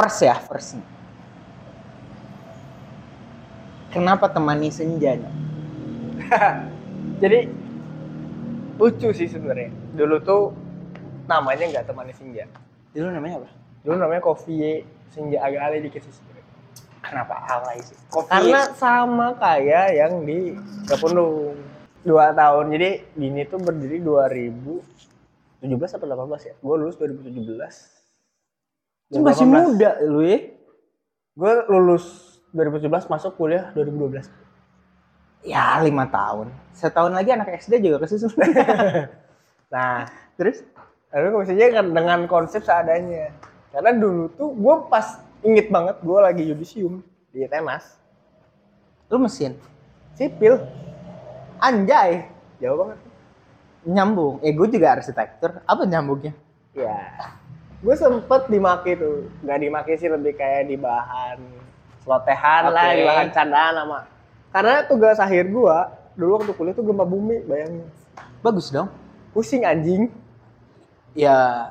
first ya first kenapa temani senja? Jadi lucu sih sebenarnya. Dulu tuh namanya nggak temani senja. dulu namanya apa Dulu namanya Coffee Senja agak alay dikit sih sebenarnya. kenapa alay sih Kopi. Karena sama kayak yang di Gapundung. Dua tahun. Jadi Dini tuh berdiri 2017 atau 18 ya? Gue lulus 2017. Lu masih muda lu ya Gue lulus 2017 masuk kuliah 2012. ya lima tahun. Setahun lagi anak SD juga kesusun Nah, terus? Lalu bisa kan dengan konsep seadanya. Karena dulu tuh gue pas inget banget gue lagi yudisium di tenas lu mesin? Sipil. Anjay. Jauh banget. Nyambung. Eh gue juga arsitektur. Apa nyambungnya? Ya gue sempet dimaki tuh. Nggak dimaki sih lebih kayak di bahan selotehan lah Oke. di bahan candaan sama. Karena tugas akhir gue dulu waktu kuliah tuh gempa bumi bayangin. Bagus dong. Pusing anjing. Ya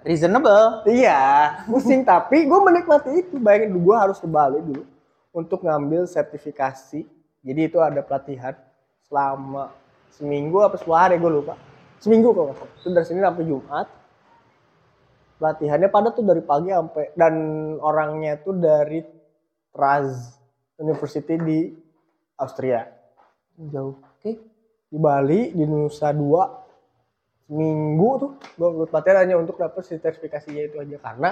reasonable. Iya pusing. Tapi gue menikmati itu. Bayangin gue harus ke Bali dulu untuk ngambil sertifikasi. Jadi itu ada pelatihan selama seminggu apa sepuluh hari gue lupa. Seminggu kalau nggak salah. Itu dari Senin sampai Jumat pelatihannya pada tuh dari pagi sampai dan orangnya tuh dari Traz University di Austria. Jauh. Oke. Di Bali di Nusa Dua minggu tuh gue ikut pelatihan hanya untuk dapet sertifikasinya itu aja. Karena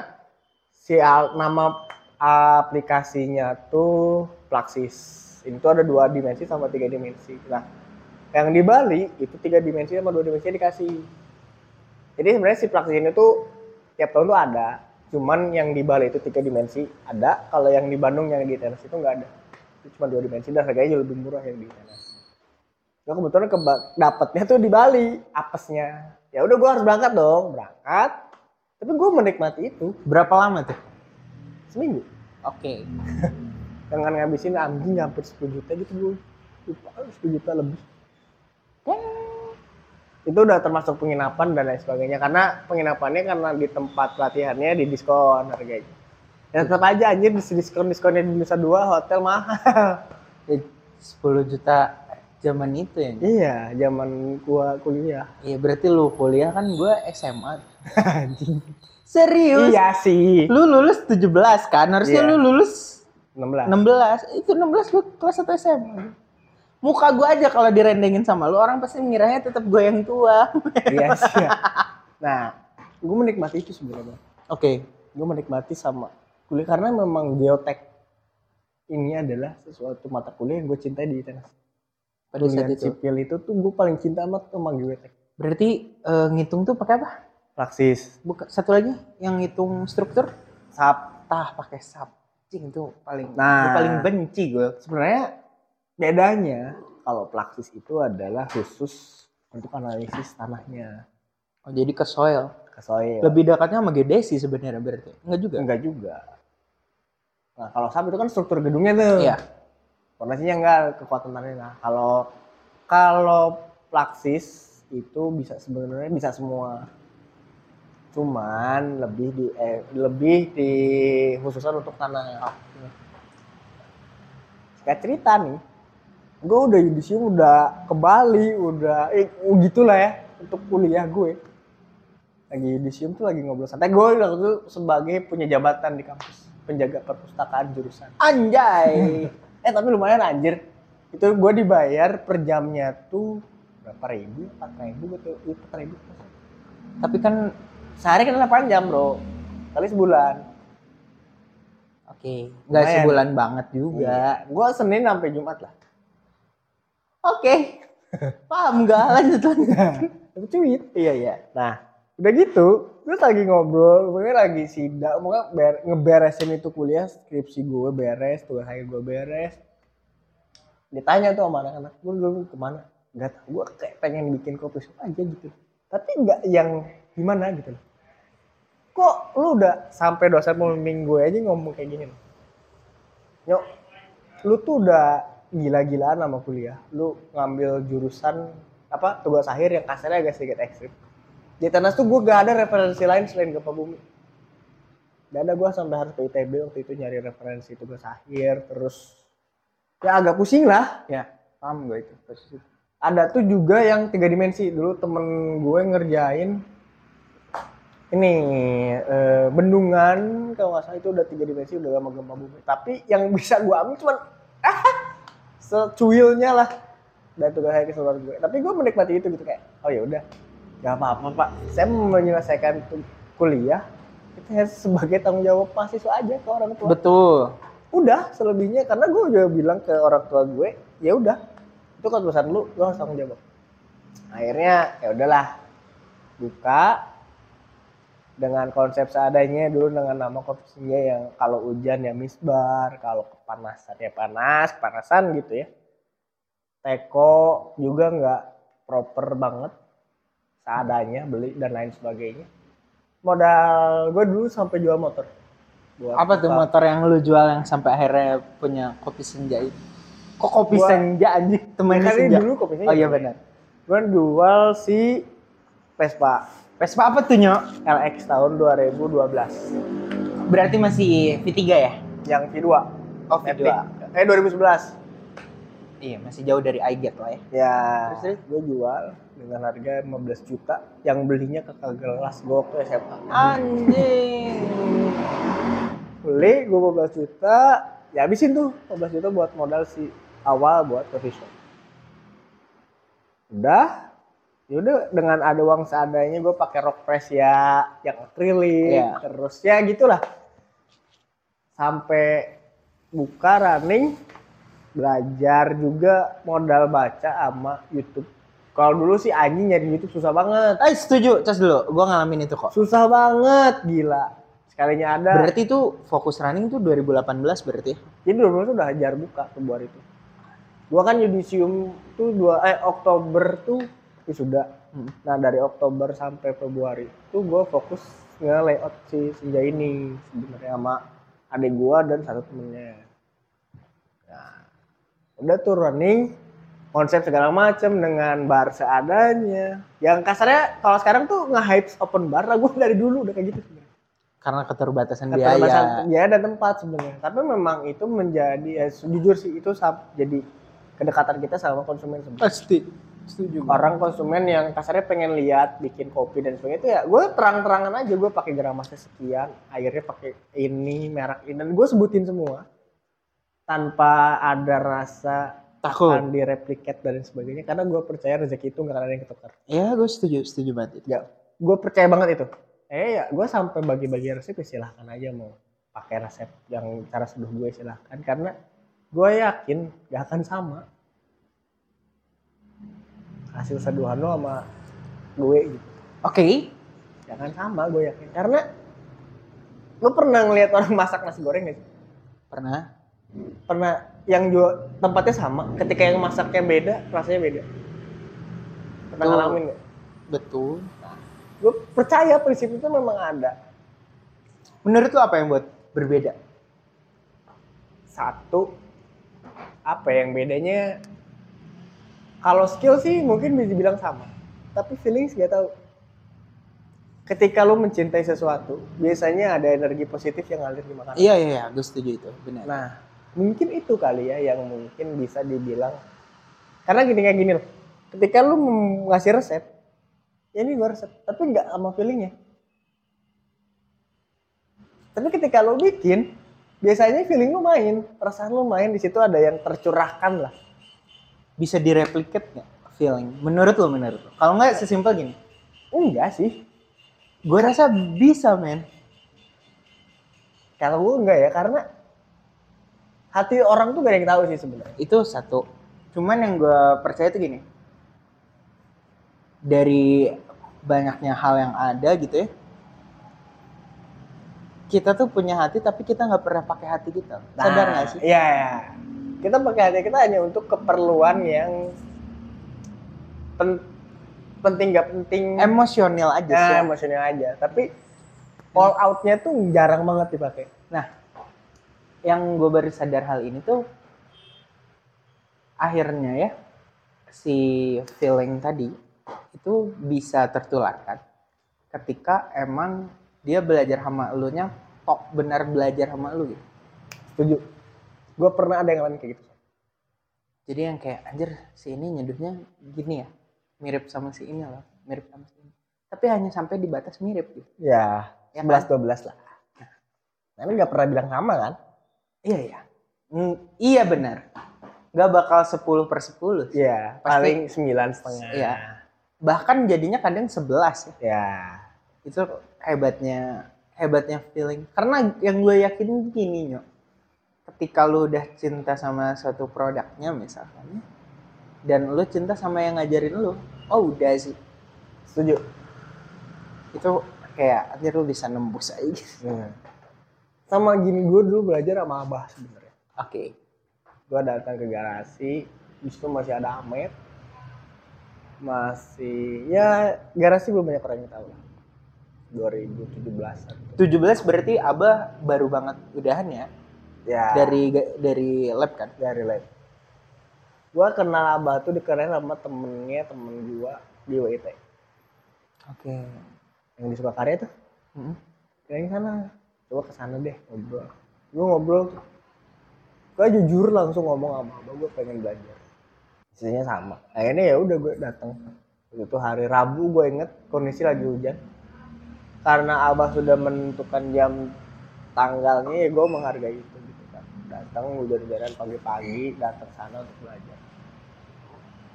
si al- nama aplikasinya tuh Plaxis. Itu ada dua dimensi sama tiga dimensi. Nah yang di Bali itu tiga dimensi sama dua dimensi dikasih. Jadi sebenarnya si Plaxis ini tuh tiap tahun tuh ada cuman yang di Bali itu tiga dimensi ada kalau yang di Bandung yang di tenas itu nggak ada itu cuma dua dimensi dan harganya jauh lebih murah yang di tenas Gue kebetulan keba- dapetnya tuh di Bali, apesnya. Ya udah gue harus berangkat dong, berangkat. Tapi gue menikmati itu berapa lama tuh seminggu. oke Dengan ngabisin anjing hampir 10 juta gitu gue. Lupa 10 juta lebih. Itu udah termasuk penginapan dan lain sebagainya. Karena penginapannya karena di tempat pelatihannya di diskon harganya. Ya tetap aja anjir diskon-diskonnya di Nusa Dua hotel mahal. 10 juta zaman itu ya iya, zaman gua kuliah. Iya berarti lu kuliah kan gue SMA. Serius? Iya sih. Lu lulus 17 kan? Harusnya Iya. lu lulus 16. 16. Itu 16 gue kelas 1 SMA. Muka gue aja kalau direndengin sama lu orang pasti ngiranya tetap gue yang tua. Iya sih. Nah, gue menikmati itu sebenarnya. Oke. Gue menikmati sama kuliah karena memang geotek ini adalah sesuatu mata kuliah yang gue cintai di tenas. Pada saat itu. sipil itu tuh gue paling cinta amat sama geotek. Berarti eh, ngitung tuh pakai apa? Praksis. Bukan satu lagi yang ngitung struktur. Sap. Tah pakai sub. Cing itu paling Nah. itu paling benci gue. Sebenarnya bedanya kalau praksis itu adalah khusus untuk analisis tanahnya Oh, jadi ke soil. ke soil. Lebih dekatnya sama geodesi sebenarnya berarti. Enggak juga. enggak juga. Nah, kalau sap itu kan struktur gedungnya tuh. Iya. Fondasinya enggak kekuatan tanahnya. Nah, kalau kalau plaksis itu bisa sebenarnya bisa semua. Cuman lebih di eh, lebih di khususan untuk tanah. Kayak cerita nih. Gue udah yudisium udah ke Bali, udah eh gitulah ya untuk kuliah gue. Lagi yudisium tuh lagi ngobrol santai. Gue waktu itu sebagai punya jabatan di kampus, penjaga perpustakaan jurusan Anjay. eh tapi lumayan anjir itu gue dibayar per jamnya tuh berapa ribu empat ribu gitu empat ribu Tapi kan sehari kan 8 jam bro kali sebulan oke, nggak Lumayan. sebulan banget juga. gue senin sampai jumat lah Oke. Paham nggak? Lanjut lanjut. tapi cuit. Iya iya. Nah udah gitu terus lagi ngobrol gue lagi sidang pokoknya ber- ngeberesin itu kuliah skripsi gue beres tugas akhir gue beres. Ditanya tuh sama anak-anak gue dulu ke mana? Nggak tahu. Gue kayak pengen bikin kopi shop aja gitu. Tapi nggak yang gimana gitu loh. Kok lu udah sampai dosen pembimbing gue aja ngomong kayak gini nyok lu tuh udah gila-gilaan sama kuliah. Lu ngambil jurusan apa tugas akhir yang kasarnya agak sedikit ekstrim. Di tenas tuh gue gak ada referensi lain selain gempa bumi. Gak ada gue sampai harus ke ITB waktu itu nyari referensi tugas akhir terus ya agak pusing lah. Ya, paham gue itu. posisi ada tuh juga yang tiga dimensi. Dulu temen gue ngerjain ini eh, bendungan kalau nggak salah itu udah tiga dimensi udah lama gempa bumi. Tapi yang bisa gue ambil cuman ah, secuilnya lah. Dan tugas saya keseluruhan gue tapi gue menikmati itu gitu kayak oh ya udah nggak apa-apa pak. Saya menyelesaikan kuliah itu sebagai tanggung jawab mahasiswa aja ke orang tua. Betul. udah selebihnya karena gue juga bilang ke orang tua gue ya udah itu keputusan lu lu harus tanggung jawab. Akhirnya ya udahlah buka dengan konsep seadanya dulu dengan nama kopi senja yang kalau hujan ya misbar kalau kepanasan ya panas panasan gitu ya teko juga nggak proper banget seadanya beli dan lain sebagainya modal gue dulu sampai jual motor Buat Apa tuh motor yang lu jual yang sampai akhirnya punya kopi senja itu? Kok kopi Gua- senja anjing? Temen Kan senja. dulu kopi senja. Oh iya benar. gue jual si Vespa Vespa apa tuh, Nyok? LX tahun 2012 Berarti masih V3 ya? yang V2 Oh, V2. eh 2011 Iya, masih jauh dari iGet lah ya. ya Terus, terus? gue jual dengan harga 15 juta yang belinya ke kelas gue waktu SMA Anjing. beli gue 15 juta ya habisin tuh 15 juta buat modal si awal buat coffee shop udah yaudah dengan ada uang seadanya gue pakai rok press ya yang akrilik Iya. terus ya gitulah sampai buka running belajar juga modal baca sama YouTube kalau dulu sih anjing nyari YouTube susah banget Eh, setuju. Cas dulu. Gua ngalamin itu kok. susah banget gila sekalinya ada Berarti itu fokus running tuh 2018 berarti ya? Jadi dua tuh udah hajar buka Februari itu. Gua kan yudisium tuh dua eh Oktober tuh sudah. Hmm. Nah dari Oktober sampai Februari tuh gua fokus nge layout si senja ini sebenarnya sama adik gua dan satu temennya. Nah, udah tuh running konsep segala macem dengan bar seadanya. Yang kasarnya kalau sekarang tuh nge-hype open bar lah gua dari dulu udah kayak gitu sebenarnya Karena keterbatasan keterbatasan biaya. biaya dan tempat sebenarnya. Tapi memang itu menjadi ya, jujur sih itu jadi kedekatan kita sama konsumen sebenarnya. Pasti. Setuju. Orang konsumen yang kasarnya pengen lihat bikin kopi dan sebagainya itu ya gue terang-terangan aja gue pakai grammasnya sekian, akhirnya pakai ini merek ini dan gue sebutin semua tanpa ada rasa Takut. akan direplikat dan sebagainya karena gue percaya rezeki itu nggak ada yang ketukar. Ya, gue setuju. Setuju banget itu. Ya, gue percaya banget itu. Eh ya, gue sampai bagi-bagi resep ya silahkan aja mau pakai resep yang cara seduh gue silahkan karena gue yakin gak akan sama hasil seduhan lo sama gue gitu. Oke. Gak akan sama gue yakin karena lo pernah ngeliat orang masak nasi goreng gak sih? Pernah. Pernah yang jual tempatnya sama, ketika yang masaknya beda, rasanya beda. Pernah Betul. ngalamin gak? Betul. Gue percaya prinsip itu memang ada. Menurut lu apa yang buat berbeda? satu apa yang bedanya kalau skill sih mungkin bisa dibilang sama tapi feelings gak tahu ketika lu mencintai sesuatu biasanya ada energi positif yang ngalir di makanan Iya, iya, iya. Gue setuju itu. Benar. nah mungkin itu kali ya yang mungkin bisa dibilang karena gini kayak gini loh ketika lu ngasih resep ya ini gua resep tapi nggak sama feelingnya tapi ketika lu bikin biasanya feeling lu main perasaan lu main di situ ada yang tercurahkan lah Bisa direplikat nggak feeling? Menurut lu, menurut lu? Kalau nggak sesimpel gini. enggak sih Gue rasa bisa, men. kalau gue enggak ya karena hati orang tuh gak ada yang tahu sih sebenarnya Itu satu. Cuman yang gue percaya itu gini. Dari banyaknya hal yang ada gitu ya. Kita tuh punya hati tapi kita nggak pernah pakai hati kita. Sadar nggak sih? Iya, iya. Kita pakai hati kita hanya untuk keperluan yang pen- penting gak penting. Emosional aja sih. Nah, emosional aja. Tapi all out-nya tuh jarang banget dipakai. Nah, yang gue baru sadar hal ini tuh akhirnya ya si feeling tadi itu bisa tertularkan ketika emang dia belajar sama elunya tok benar belajar sama lu gitu setuju gue pernah ada yang lain kayak gitu. Jadi yang kayak anjir si ini nyeduhnya gini ya. Mirip sama si ini loh mirip sama si ini. Tapi hanya sampai di batas mirip gitu. Ya Ya sebelas dua belas lah. Nah, ini nggak pernah bilang sama kan? Iya iya. Hmm, iya benar. Nggak bakal 10 per 10 sih. Iya, paling sembilan setengah. Iya. bahkan jadinya kadang 11 ya. Ya. itu hebatnya hebatnya feeling. Karena yang gue yakin gini nyok ketika lu udah cinta sama satu produknya misalkan dan lu cinta sama yang ngajarin lu oh udah sih Setuju. itu kayak akhirnya lu bisa nembus aja gitu. Hmm. Sama gini gue dulu belajar sama Abah sebenarnya. oke Gue datang ke garasi, di situ masih ada Ahmed. Masih ya garasi belum banyak orang yang tahu lah. 2017-an. 17 berarti abah baru banget udahan ya Ya. dari dari lab kan dari lab. Gue kenal Abah tuh dikenal sama temennya temen gue di WIT. oke Yang di Sukakarya tuh. Hmm. Kayaknya sana. Coba ke sana deh ngobrol. Gue ngobrol tuh. Gue jujur langsung ngomong sama abah gue pengen belajar. Isinya sama. Akhirnya ya udah gue datang. Itu hari Rabu gue inget kondisi lagi hujan. Karena abah sudah menentukan jam tanggalnya ya gue menghargai itu. Datang hujan-hujanan pagi-pagi datang sana untuk belajar.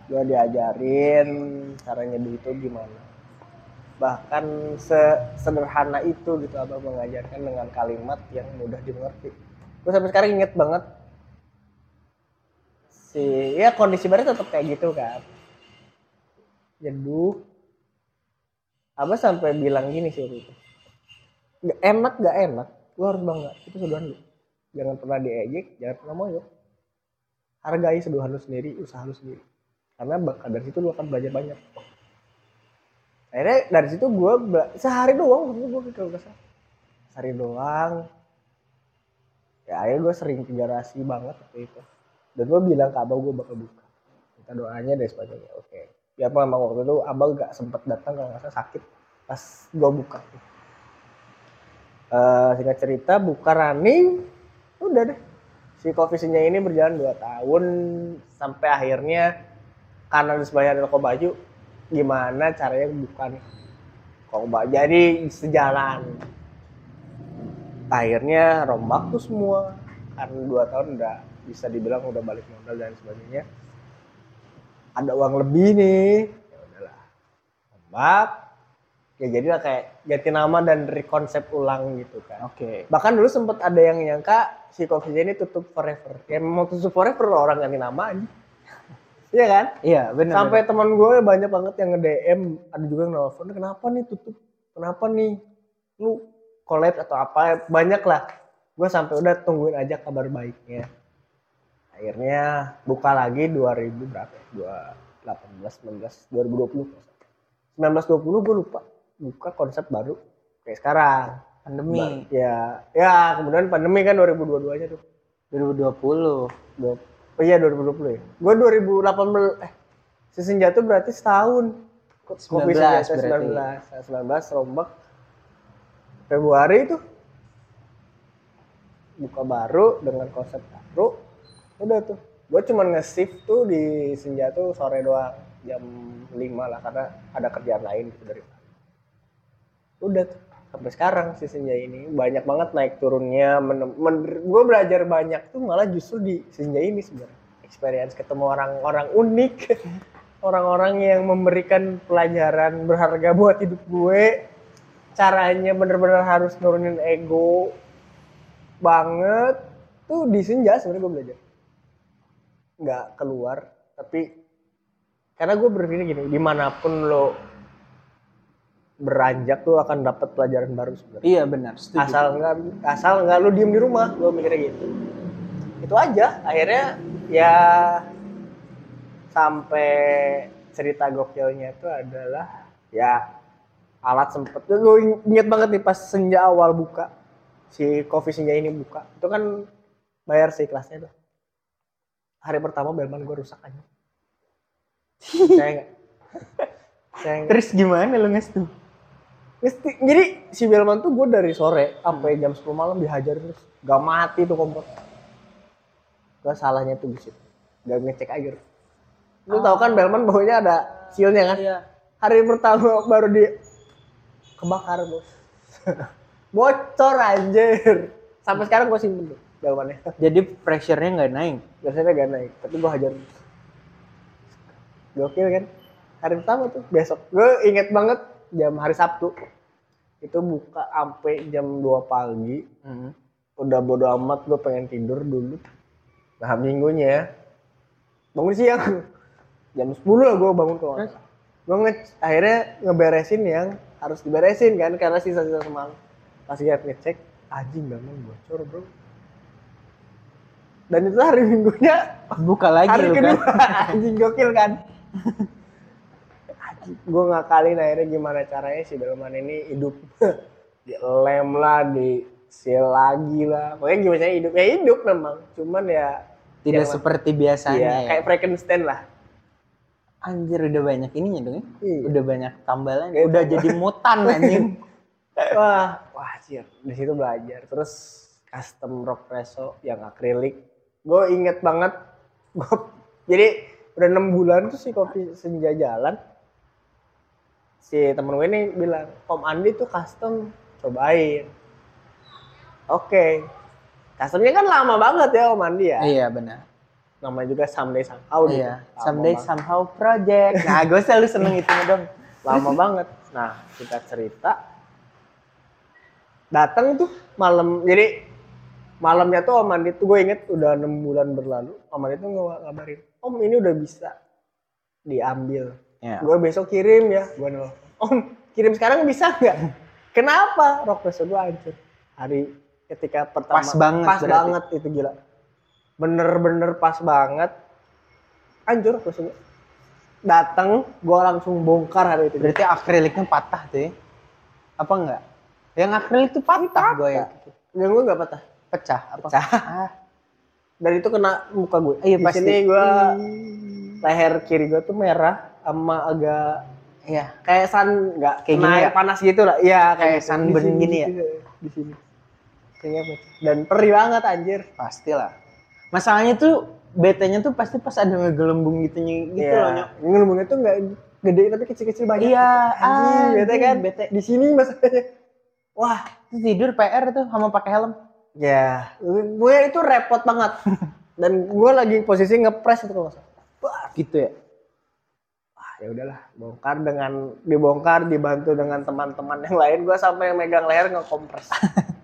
Gue diajarin cara nyeduh itu gimana. Bahkan sederhana itu gitu abang mengajarkan dengan kalimat yang mudah dimengerti. Gue sampai sekarang inget banget. Si ya kondisi baru tetap kayak gitu kan. Jeduh. Abah sampai bilang gini sih waktu itu. Nggak enak nggak enak. Lu harus bangga. Itu seduhan lu jangan pernah diejek jangan pernah moyok. Hargai seduhan lu sendiri usaha lu sendiri. Karena bakal dari situ lu akan belajar banyak. Akhirnya dari situ gue sehari doang gue kalau salah. Sehari doang. Ya akhirnya gue sering ke garasi banget waktu itu. Dan gue bilang ke abang gue bakal buka. Minta doanya dan sebagainya oke. Ya memang waktu itu abang gak sempet datang nggak salah sakit pas gue buka. Eh singkat cerita buka running udah deh. Si coffee-nya ini berjalan 2 tahun sampai akhirnya karena sebelahnya ada toko baju gimana caranya buka nih toko baju jadi sejalan. Akhirnya rombak tuh semua. Karena dua tahun udah bisa dibilang udah balik modal dan sebagainya. Ada uang lebih nih. Ya udahlah. Rombak ya jadilah kayak ganti nama dan rekonsep ulang gitu kan. Oke. Bahkan dulu sempet ada yang nyangka si coffee ini tutup forever. Ya mau tutup forever orang ganti nama aja. Iya kan? Iya benar sampai teman gue banyak banget yang nge-DM ada juga yang nelfon kenapa nih tutup? Kenapa nih? Lu collab atau apa? Banyak lah. Gue sampai udah tungguin aja kabar baiknya. Akhirnya buka lagi 2000 berapa ya? 2018 19 2020 19 20 gue lupa buka konsep baru kayak sekarang pandemi ya ya kemudian pandemi kan 2022 nya tuh 2020 Dua- Oh iya 2020 ya. Gue 2018 eh season jatuh berarti setahun. Ko- 19 Kopi senjata berarti. 19, 19 rombak Februari itu buka baru dengan konsep baru. Udah tuh. Gue cuman nge-shift tuh di senja tuh sore doang jam 5 lah karena ada kerjaan lain gitu dari pagi. Udah sampai sekarang si senja ini. Banyak banget naik turunnya. Men, gue belajar banyak tuh malah justru di senja ini sebenarnya. Experience ketemu orang-orang unik. Orang-orang yang memberikan pelajaran berharga buat hidup gue. Caranya bener-bener harus nurunin ego banget. Tuh di senja sebenarnya gue belajar. Nggak keluar tapi karena gue berpikir gini di mana pun lo beranjak tuh akan dapat pelajaran baru sebenarnya. Iya benar setuju. Asal nggak asal nggak lu diem di rumah gue mikirnya gitu. Itu aja akhirnya ya sampai cerita gokilnya itu adalah ya alat sempet. Gue inget banget nih pas senja awal buka si coffee senja ini buka itu kan bayar sih kelasnya tuh. Hari pertama belman gue rusak aja saya nggak? Saya nggak? Terus gimana lu nges tuh Mesti, jadi si Belman tuh gue dari sore sampai jam 10 malam dihajar terus. Gak mati tuh kompor. Gue salahnya tuh di situ. Gak ngecek air. Lu tau kan Belman baunya ada sealnya kan? Iya. Hari pertama baru di kebakar bos. Bocor anjir. Sampai sekarang gue simpen tuh Belmannya. Jadi pressure-nya nggak naik. Biasanya gak naik, tapi gue hajar. Gokil kan? Hari pertama tuh besok. Gue inget banget jam hari Sabtu. Itu buka sampai jam 2 pagi. Hmm. Udah bodo amat gue pengen tidur dulu. Nah minggunya bangun siang. Jam 10 lah gue bangun. Terus? Gue nge akhirnya ngeberesin yang harus diberesin kan karena sisa-sisa semalam. Pas lihat ngecek, anjing bangun bocor bro. Dan itu hari minggunya Buka lagi hari kedua kan. anjing gokil kan gue ngakalin akhirnya gimana caranya si Belman ini hidup dilem lah di seal lagi lah pokoknya gimana caranya hidup ya hidup memang cuman ya Tidak seperti biasanya iya, ya. kayak Frankenstein lah Anjir udah banyak ininya dong ya. Iya. Udah banyak tambalan. Udah tambah. jadi mutan anjing. wah wah anjir di situ belajar terus custom rock preso yang akrilik gue inget banget gue jadi udah enam bulan tuh si kopi senja jalan si temen gue ini bilang Om Andi tuh custom cobain oke customnya kan lama banget ya Om Andi ya iya benar. namanya juga someday somehow gitu. Iya. Lama Someday banget. somehow project. Nah, gue selalu seneng itu dong. lama banget. Nah, kita cerita datang tuh malam. Jadi malamnya tuh Om Andi tuh gue inget udah enam bulan berlalu. Om Andi tuh ngabarin, Om ini udah bisa diambil. Ya. Gue besok kirim ya. Gue nol. Om kirim sekarang bisa nggak? Kenapa? Rock press gue hancur. Hari ketika pertama Pas banget pas berarti. banget itu gila. Bener-bener pas banget. Hancur rock press gue. Datang, gue langsung bongkar hari itu. Berarti akriliknya patah tuh ya. Apa enggak? Yang akrilik tuh patah gue ya. Yang gue nggak patah. Pecah apa? Pecah. Ah, Dan itu kena muka gue. Iya, Di pasti. sini gue leher kiri gue tuh merah sama agak Iya. kayak sun nggak Kayak gini ya? panas gitu lah. Iya Kayak gitu. sunburn sini gini ya? gitu, Di sini. Kayaknya apa? Dan perih banget anjir. Pastilah. Masalahnya tuh betenya tuh pasti pas ada ngegelembung gitu gitu Iya. loh, Nyok. Ngelembungnya tuh nggak gede tapi kecil-kecil banyak. Iya, anjing, bete anjing, kan. bete. Di sini masalahnya. Wah, Terus tidur PR tuh sama pakai helm. ya, gue itu repot banget. Dan gue lagi posisi ngepres itu kalau Gitu ya. Ya udahlah bongkar dengan dibongkar dibantu dengan teman-teman yang lain. Gue sampai megang leher ngekompres.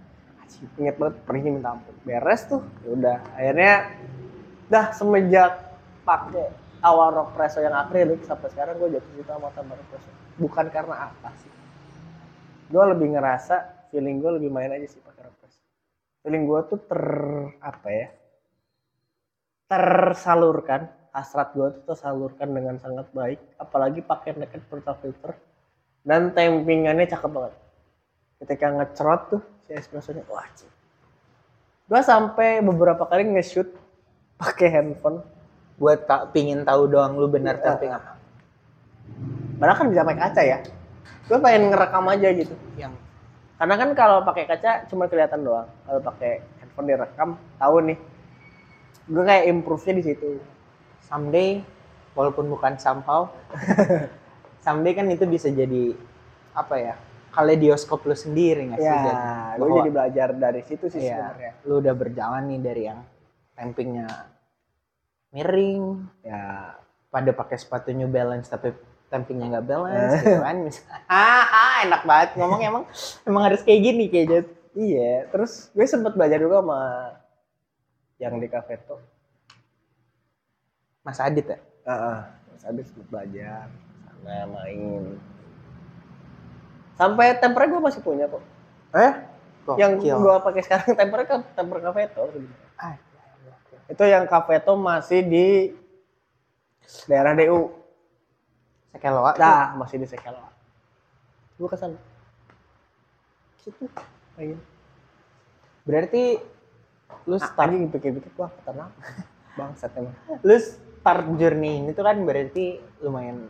Inget banget perihnya minta ampun. Beres tuh ya udah. Akhirnya dah semenjak pakai awal rock preso yang akrilik sampai sekarang gue jatuh cinta sama tambah rock preso. Bukan karena apa sih. Gue lebih ngerasa feeling gue lebih main aja sih pakai rock preso. Feeling gue tuh ter apa ya tersalurkan hasrat gue tuh tersalurkan dengan sangat baik apalagi pakai naked portafilter dan tempingannya cakep banget. Ketika ngecerot tuh si espressonya wah gue sampai beberapa kali nge-shoot pakai handphone. Buat tak pingin tahu doang lu benar Iya. tamping apa. padahal kan bisa pakai kaca ya. Gue pengen ngerekam aja gitu. Yang karena kan kalau pakai kaca cuma kelihatan doang. Kalau pakai handphone direkam tahu nih. Gue kayak improve-nya di situ someday walaupun bukan somehow someday kan itu bisa jadi apa ya kaleidoskop lu sendiri nggak sih ya gue bahwa- jadi belajar dari situ sih Iya, sebenarnya. lu udah berjalan nih dari yang tampingnya miring ya. pada pakai sepatu New Balance tapi tampingnya nggak balance gitu kan misalnya ah enak banget ngomong emang emang harus kayak gini kayaknya Iya, terus gue sempet belajar juga sama yang di cafe tuh. Mas Adit ya Heeh. Terus habis sempet belajar sana main. Sampai temper gue masih punya kok. eh Yang Gokil. gue pakai sekarang temper kan temper tuh. Ah, Itu yang cafe tuh masih di daerah DU. Sekeloa. Nah, masih di Sekeloa. Gue ke sana. Situ. Main. berarti lu Ah, start anjing pikir-pikir wah kenapa? Bangsat emang. lu start journey ini tuh kan berarti lumayan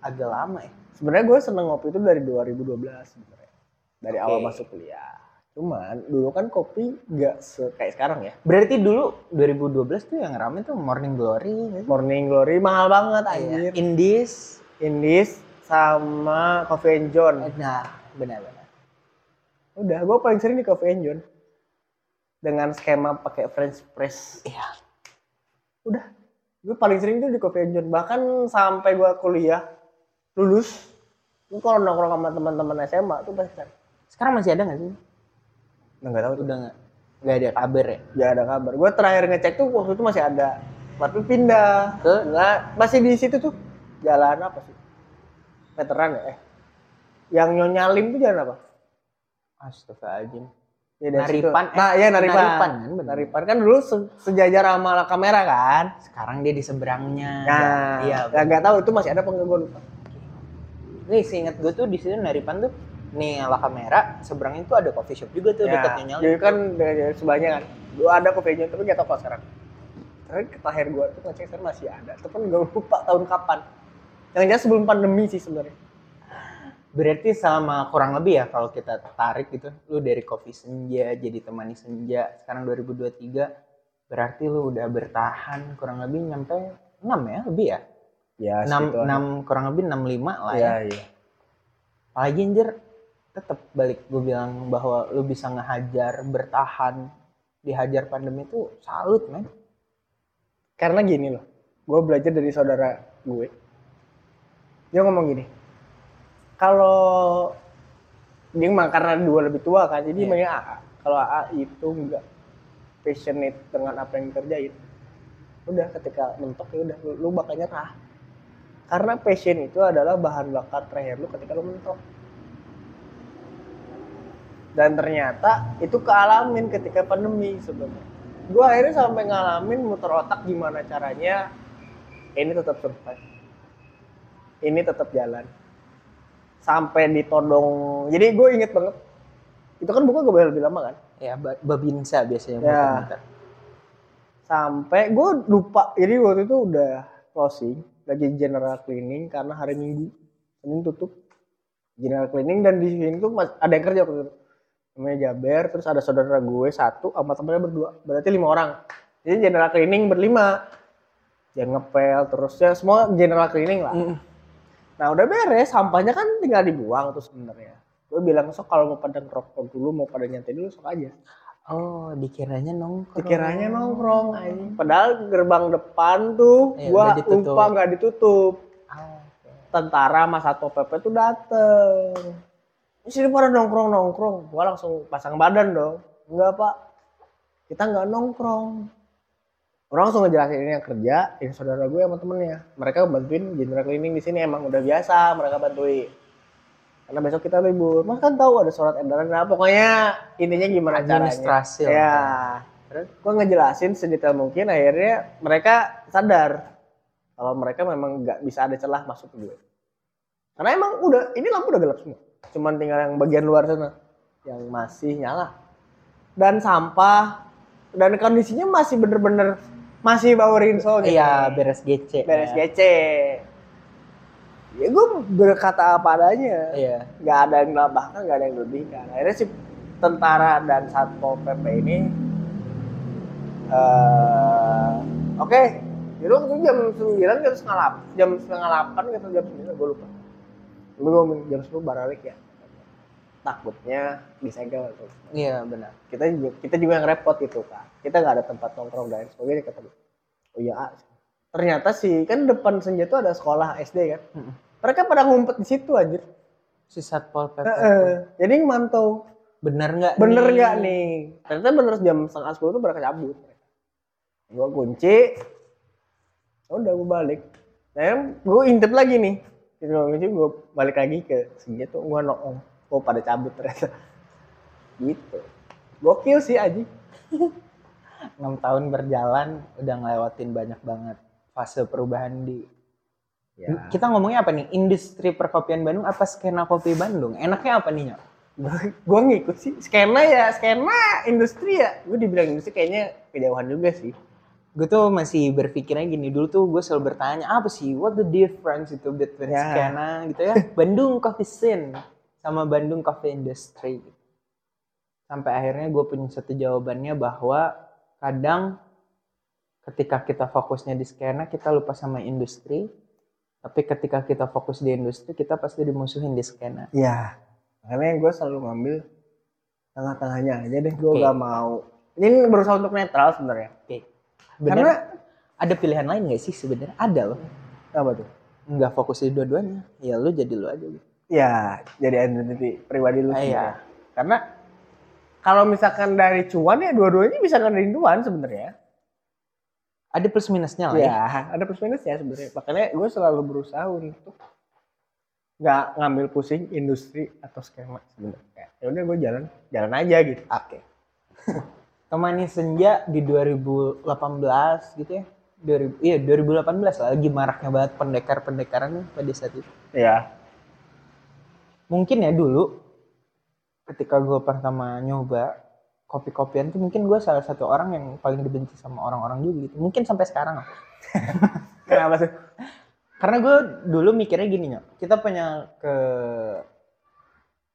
agak lama ya Sebenarnya gue seneng ngopi itu dari 2012 sebenarnya. dari awal Oke. masuk kuliah. Cuman dulu kan kopi nggak se- kayak sekarang ya. Berarti dulu 2012 tuh yang rame tuh Morning Glory. Morning Glory mahal banget Iya. anjir. Indies. Indies sama Coffee and John. Nah, benar-benar. Udah, gue paling sering di Coffee and John. Dengan skema pakai French press. Iya. Udah. Gue paling sering tuh di Coffee and John. Bahkan sampai gue kuliah, lulus, gue kalau nongkrong sama teman-teman SMA tuh pasti cari. Sekarang masih ada nggak sih? Nah, nggak tahu. Udah nggak? Nggak ada kabar ya? Gak ada kabar. Gue terakhir ngecek tuh waktu itu masih ada. Tapi pindah. Ke? Nggak, masih di situ tuh. Jalan apa sih? Veteran ya? Eh. Yang Nyonya Lim tuh jalan apa? Astagfirullahaladzim. Ya, Naripan, situ. Nah, eh, iya Naripan. Naripan kan, bener. Naripan kan dulu se- sejajar sama Kamera kan? Sekarang dia di seberangnya. Nah, iya. ya, nggak tahu itu masih ada gue lupa. Nih, seingat gue tuh di situ Naripan tuh nih ala kamera seberangnya tuh ada coffee shop juga tuh Ya, dekatnya nyala. jadi kan dari sebelahnya kan. Dulu ada Coffee John tapi nggak tahu kalau sekarang. Tapi terakhir gue tuh ngecek sekarang masih ada. Tapi gue lupa tahun kapan. Yang jelas sebelum pandemi sih sebenarnya. Berarti sama kurang lebih ya kalau kita tarik gitu, lu dari kopi senja jadi temani senja sekarang 2023 berarti lu udah bertahan kurang lebih nyampe 6 ya lebih ya? Ya, 6, 6 kurang lebih 65 lah ya. Iya, iya. Apalagi anjir tetap balik gue bilang bahwa lu bisa ngehajar bertahan dihajar pandemi itu salut men. Karena gini loh, gue belajar dari saudara gue. Dia ngomong gini, kalau dia mah karena dua lebih tua kan, jadi Iya. emangnya AA. Kalau AA itu enggak passionate dengan apa yang dikerjain, udah ketika mentok ya udah lu, lu bakal nyerah. Karena passion itu adalah bahan bakar terakhir lu ketika lu mentok. Dan ternyata itu kealamin ketika pandemi sebenarnya. Gue akhirnya sampai ngalamin muter otak gimana caranya ini tetap survive. Ini tetap jalan. Sampai ditodong. Jadi gue inget banget. Itu kan buka gue lebih lama kan. Ya ba- babinsa biasanya Ya. Sampai gue lupa. Jadi waktu itu udah closing. Lagi general cleaning karena hari Minggu. Senin tutup. General cleaning dan di sini tuh ada yang kerja waktu itu. Namanya Jaber. Terus ada saudara gue satu sama temennya berdua. Berarti lima orang. Jadi general cleaning berlima. Yang ngepel terus ya semua general cleaning lah. Mm. Nah udah beres, sampahnya kan tinggal dibuang tuh sebenarnya. Gue bilang sok kalau mau pada ngerokok dulu, mau pada nyantai dulu sok aja. Oh, dikiranya nongkrong. Dikiranya nongkrong aja. Padahal gerbang depan tuh Iya, gua lupa nggak ditutup. Ah. Tentara sama satpol pp tuh dateng. Di sini pada nongkrong nongkrong. Gua langsung pasang badan dong. Enggak pak, kita nggak nongkrong. Orang langsung ngejelasin ini yang kerja, ini saudara gue sama temennya. Mereka bantuin general cleaning di sini emang udah biasa mereka bantuin. Karena besok kita libur. Mas kan tahu ada surat edaran. Nah pokoknya intinya gimana caranya. Administrasi. Ya. Terus gue ngejelasin sedetail mungkin akhirnya mereka sadar kalau mereka memang nggak bisa ada celah masuk ke gue. Karena emang udah ini lampu udah gelap semua. Cuman tinggal yang bagian luar sana yang masih nyala. Dan sampah dan kondisinya masih bener-bener masih bau rinso gitu. Iya, beres GC. beres ya. GC. Ya gue berkata apa adanya Iya. nggak ada yang menambahkan, nggak ada yang lebihkan. Akhirnya si tentara dan satpol pp ini, eh oke, jadi waktu itu jam 9 kita harus ngalap, jam setengah 8 kita jam 9 gue lupa. Gue jam 10 baralik ya. Takutnya disegel tuh. Iya, benar. Kita juga, kita juga yang repot gitu kan. Kita nggak ada tempat nongkrong dan sebagainya kata gue. Oh iya, ternyata sih kan depan senja itu ada sekolah SD kan. Mereka pada ngumpet di situ aja. Si Satpol PP. Heeh. Jadi mantau Bener nggak? bener nggak nih? Ternyata bener jam setengah sepuluh tuh mereka cabut. Gua kunci, udah gue balik. Nah, gue intip lagi nih. Jadi gue gue balik lagi ke senja tuh gue nongol. Oh pada cabut ternyata. Gitu. Gokil sih Aji. 6 tahun berjalan udah ngelewatin banyak banget fase perubahan di Ya. kita ngomongnya apa nih industri perkopian Bandung apa skena kopi Bandung enaknya apa nih nyok gue ngikut sih. Skena ya, skena industri ya. Gue dibilang industri kayaknya kejauhan juga sih. gue tuh masih berpikirnya gini dulu tuh gue selalu bertanya apa sih what the difference itu between Ya. skena gitu ya Bandung coffee scene sama Bandung Coffee Industry. Sampai akhirnya gue punya satu jawabannya bahwa kadang ketika kita fokusnya di skena kita lupa sama industri. Tapi ketika kita fokus di industri kita pasti dimusuhin di skena. Iya. Makanya gue selalu ngambil tengah-tengahnya aja deh. Gue Oke. gak mau. Ini berusaha untuk netral sebenarnya. Oke. Karena Bener, ada pilihan lain gak sih sebenarnya? Ada loh. apa tuh? Nggak fokus di dua-duanya. Ya lu jadi lu aja gitu. Ya, jadi identity pribadi lu Ah, sebenarnya. iya. Karena kalau misalkan dari cuan ya dua-duanya bisa ngadain cuan sebenarnya. Ada plus minusnya lah ya. Ya, ada plus minus ya sebenarnya. Makanya gue selalu berusaha untuk nggak ngambil pusing industri atau skema sebenarnya. Ya udah gue jalan, jalan aja gitu. Oke. Temani Senja di 2018 gitu ya. 2000, iya 2018 lah, lagi maraknya banget pendekar-pendekaran pada saat itu. Ya, Mungkin ya dulu ketika gue pertama nyoba kopi-kopian tuh mungkin gue salah satu orang yang paling dibenci sama orang-orang juga gitu. Mungkin sampai sekarang kenapa sih? Karena gue dulu mikirnya gini nyok, kita punya ke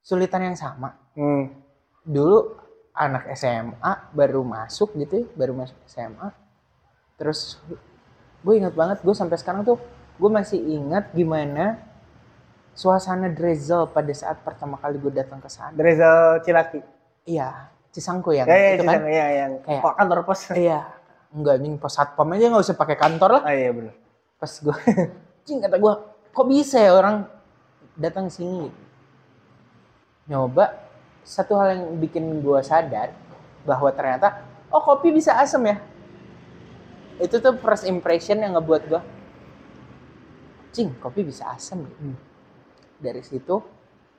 sulitan yang sama. Hmm. dulu anak SMA baru masuk gitu ya, baru masuk SMA terus gue ingat banget gue sampai sekarang tuh gue masih ingat gimana suasana Drezel pada saat pertama kali gue datang ke sana Drezel Cilaki. iya Cisangku yang Ya, ya, itu kan Cisang, ya, yang Kayak- kok kantor pos. iya enggak nih pos satpam aja nggak usah pakai kantor lah Ah iya benar. pas gue cing kata gue kok bisa ya orang datang sini nyoba satu hal yang bikin gue sadar bahwa ternyata oh kopi bisa asem ya itu tuh first impression yang ngebuat gue cing kopi bisa asem ya. Hmm. Dari situ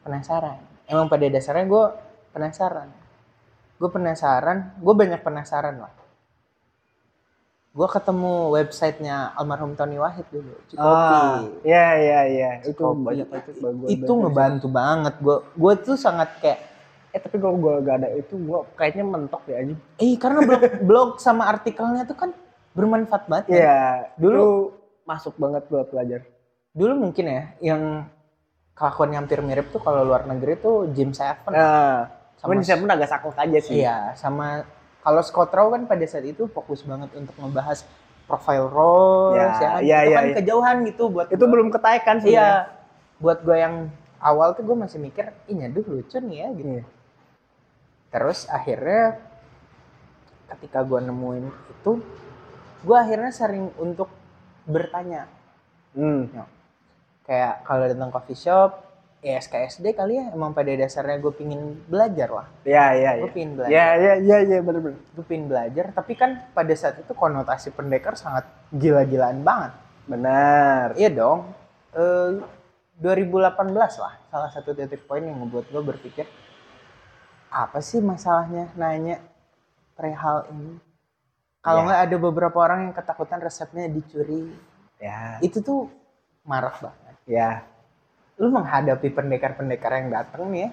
penasaran emang pada dasarnya gue penasaran gue penasaran gue banyak penasaran lah gue ketemu websitenya almarhum Tony Wahid dulu Cikopi Ah, iya iya iya. Itu banyak itu bagus. itu ngebantu banget gue gue tuh sangat kayak Eh tapi kalau gue gak ada itu gue kayaknya mentok ya aja. eh karena blog blog sama artikelnya tuh kan bermanfaat banget kan? Iya. Dulu- Dulu masuk banget buat pelajar. dulu mungkin ya yang kelakuannya hampir mirip tuh kalau luar negeri tuh Jim Seven Nah, Sama- di pun agak saklek aja sih. iya sama kalau Scott Rowe kan pada saat itu fokus banget untuk membahas profile role Ya, ya, iya, itu iya, kan iya. kejauhan gitu buat Itu gua. belum ketaikan sih. iya buat gue yang awal tuh gue masih mikir ih nyaduh lucu nih ya gitu Iya. Terus akhirnya ketika gue nemuin itu, gue akhirnya sering untuk bertanya. Hmm. Kayak kalau datang coffee shop, ya SKSD kali ya, emang pada dasarnya gue pingin belajar lah. Iya iya iya. Gue pingin belajar. Iya iya iya iya benar benar. Gue pingin belajar, tapi kan pada saat itu konotasi pendekar sangat gila-gilaan banget. Benar. Iya dong. Eh, 2018 lah, salah satu titik poin yang membuat gue berpikir, apa sih masalahnya nanya perihal ini? Kalau Ya. nggak ada beberapa orang yang ketakutan resepnya dicuri, Ya. itu tuh marah banget. Ya. Lu menghadapi pendekar-pendekar yang datang nih ya,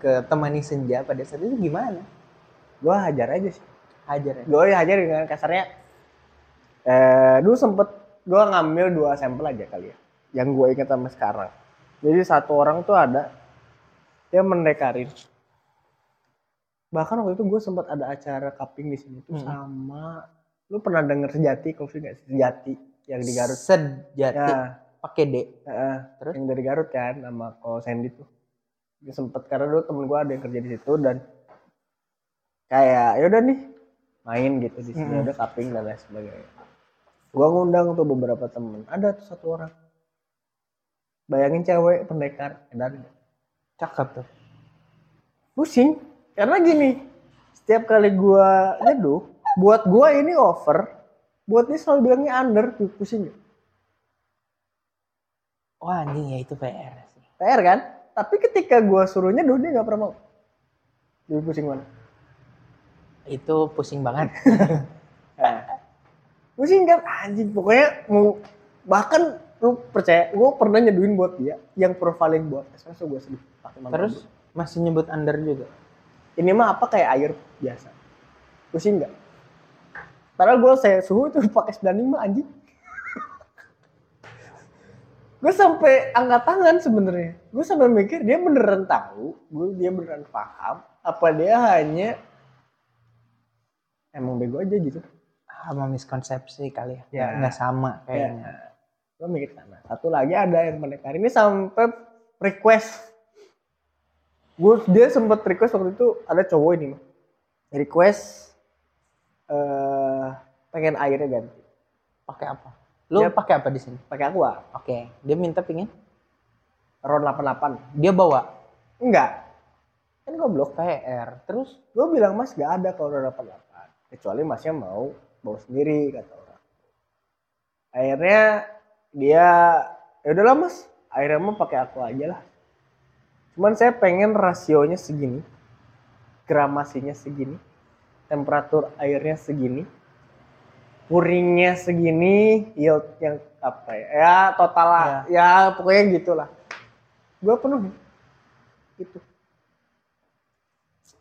ke temani senja pada saat itu gimana? Gue hajar aja sih. Hajar ya? Gue hajar dengan kasarnya. Eh, dulu sempet gue ngambil dua sampel aja kali ya. Yang gue ingat sama sekarang. Jadi satu orang tuh ada dia mendekarin. Bahkan waktu itu gue sempat ada acara cupping di sini tuh Hmm. sama lu pernah denger sejati kopi nggak sih sejati yang di Garut? Sejati, Ya, pakai D. Heeh, Terus? yang dari Garut kan sama ko Sandy tuh dia sempet karena dulu temen gue ada yang kerja di situ dan kayak ya udah nih main gitu di sini Mm-mm. ada cupping dan lain sebagainya gue ngundang tuh beberapa temen ada tuh satu orang bayangin cewek pendekar edan Cakep tuh. pusing karena gini setiap kali gue nyeduh buat gue ini over buat dia selalu bilangnya under tuh pusing nggak? Wah anjing ya itu PR sih. PR kan? Tapi ketika gue suruh nyeduh dia nggak pernah mau. Jadi pusing mana Itu pusing banget. Nah, pusing kan? Anjing pokoknya mau bahkan lu percaya gue pernah nyeduhin buat dia yang profiling buat. Espresso gue sedih. Pakai Terus masih nyebut under juga. ini mah apa kayak air biasa. Pusing nggak? Padahal gue saya suhu itu pakai 95 anjing gue sampai angkat tangan sebenarnya. Gue sampai mikir dia beneran tahu gue dia beneran paham apa dia hanya emang bego aja gitu. Sama miskonsepsi kali ya, Ya. nggak sama kayaknya. Gue mikir sana satu lagi ada yang mendekari ini sampai request. Gue dia sempet request waktu itu ada cowok ini mah. request eh pengen airnya ganti. Pakai apa lu Dia- pakai apa di sini? Pakai aqua. Oke. Dia minta pingin? Ron 88 dia bawa? Enggak. Kan goblok PR terus? Gue bilang mas gak ada kalau ron 88 kecuali masnya mau bawa sendiri kata orang. Akhirnya dia ya udahlah mas. Akhirnya mau pakai aqua aja lah. Cuman saya pengen rasionya segini gramasinya segini temperatur airnya segini puringnya segini yield yang apa ya? Ya total lah. Ya, pokoknya gitulah. Gue penuhin gitu.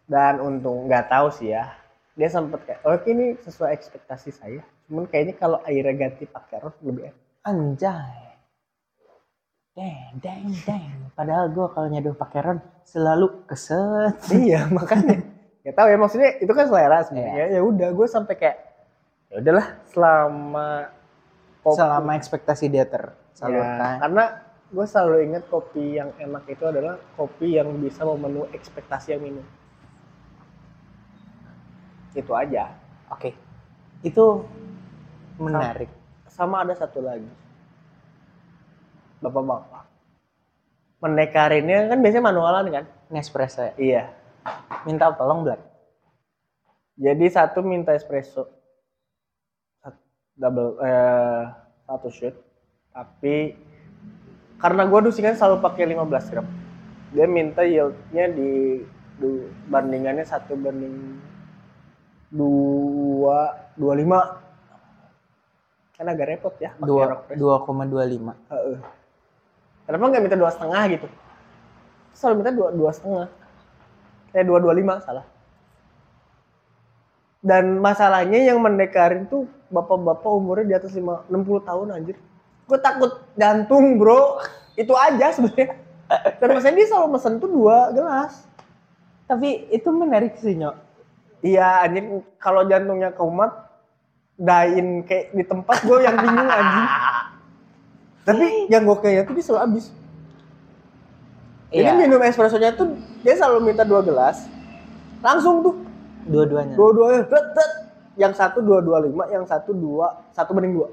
Dan untung nggak tahu sih ya. Dia sempet kayak oh ini sesuai ekspektasi saya. Cuman kayaknya kalau airnya ganti pakai ron lebih enak. Anjay. Deng deng deng. Padahal gue kalau nyeduh pakai ron selalu keset. Iya makanya. Nggak tahu ya maksudnya itu kan selera sebenarnya. Ya udah gue sampai kayak ya udahlah selama kopi- selama ekspektasi dia Ya, tersalurkan karena gue selalu ingat kopi yang enak itu adalah kopi yang bisa memenuhi ekspektasi yang minum itu aja. Oke. Itu menarik. Sama ada satu lagi. Bapak-bapak. Mendekarinnya kan biasanya manualan kan? Nespresso ya? Iya. Minta tolong black jadi satu minta espresso double eh, satu shot tapi karena gue dusingan selalu pakai 15 gram dia minta yieldnya di, du- bandingannya satu banding dua dua lima kan agak repot ya dua dua koma dua lima Heeh. Kenapa nggak minta dua setengah gitu? Selalu minta dua dua setengah. Eh dua dua lima salah. Dan masalahnya yang mendekarin tuh bapak-bapak umurnya di atas lima enam puluh tahun anjir. Gue takut jantung bro. Itu aja sebenarnya. Dan maksudnya dia selalu mesen tuh dua gelas. tapi itu menarik sih nyok Iya anjir kalau jantungnya kumat dain kayak di tempat gue yang bingung anjing. Tapi yang gue kayaknya tuh dia selalu habis. Jadi iya minum espressonya tuh dia selalu minta dua gelas. Langsung tuh dua-duanya dua-duanya. Yang satu dua dua lima, yang satu dua satu banding dua.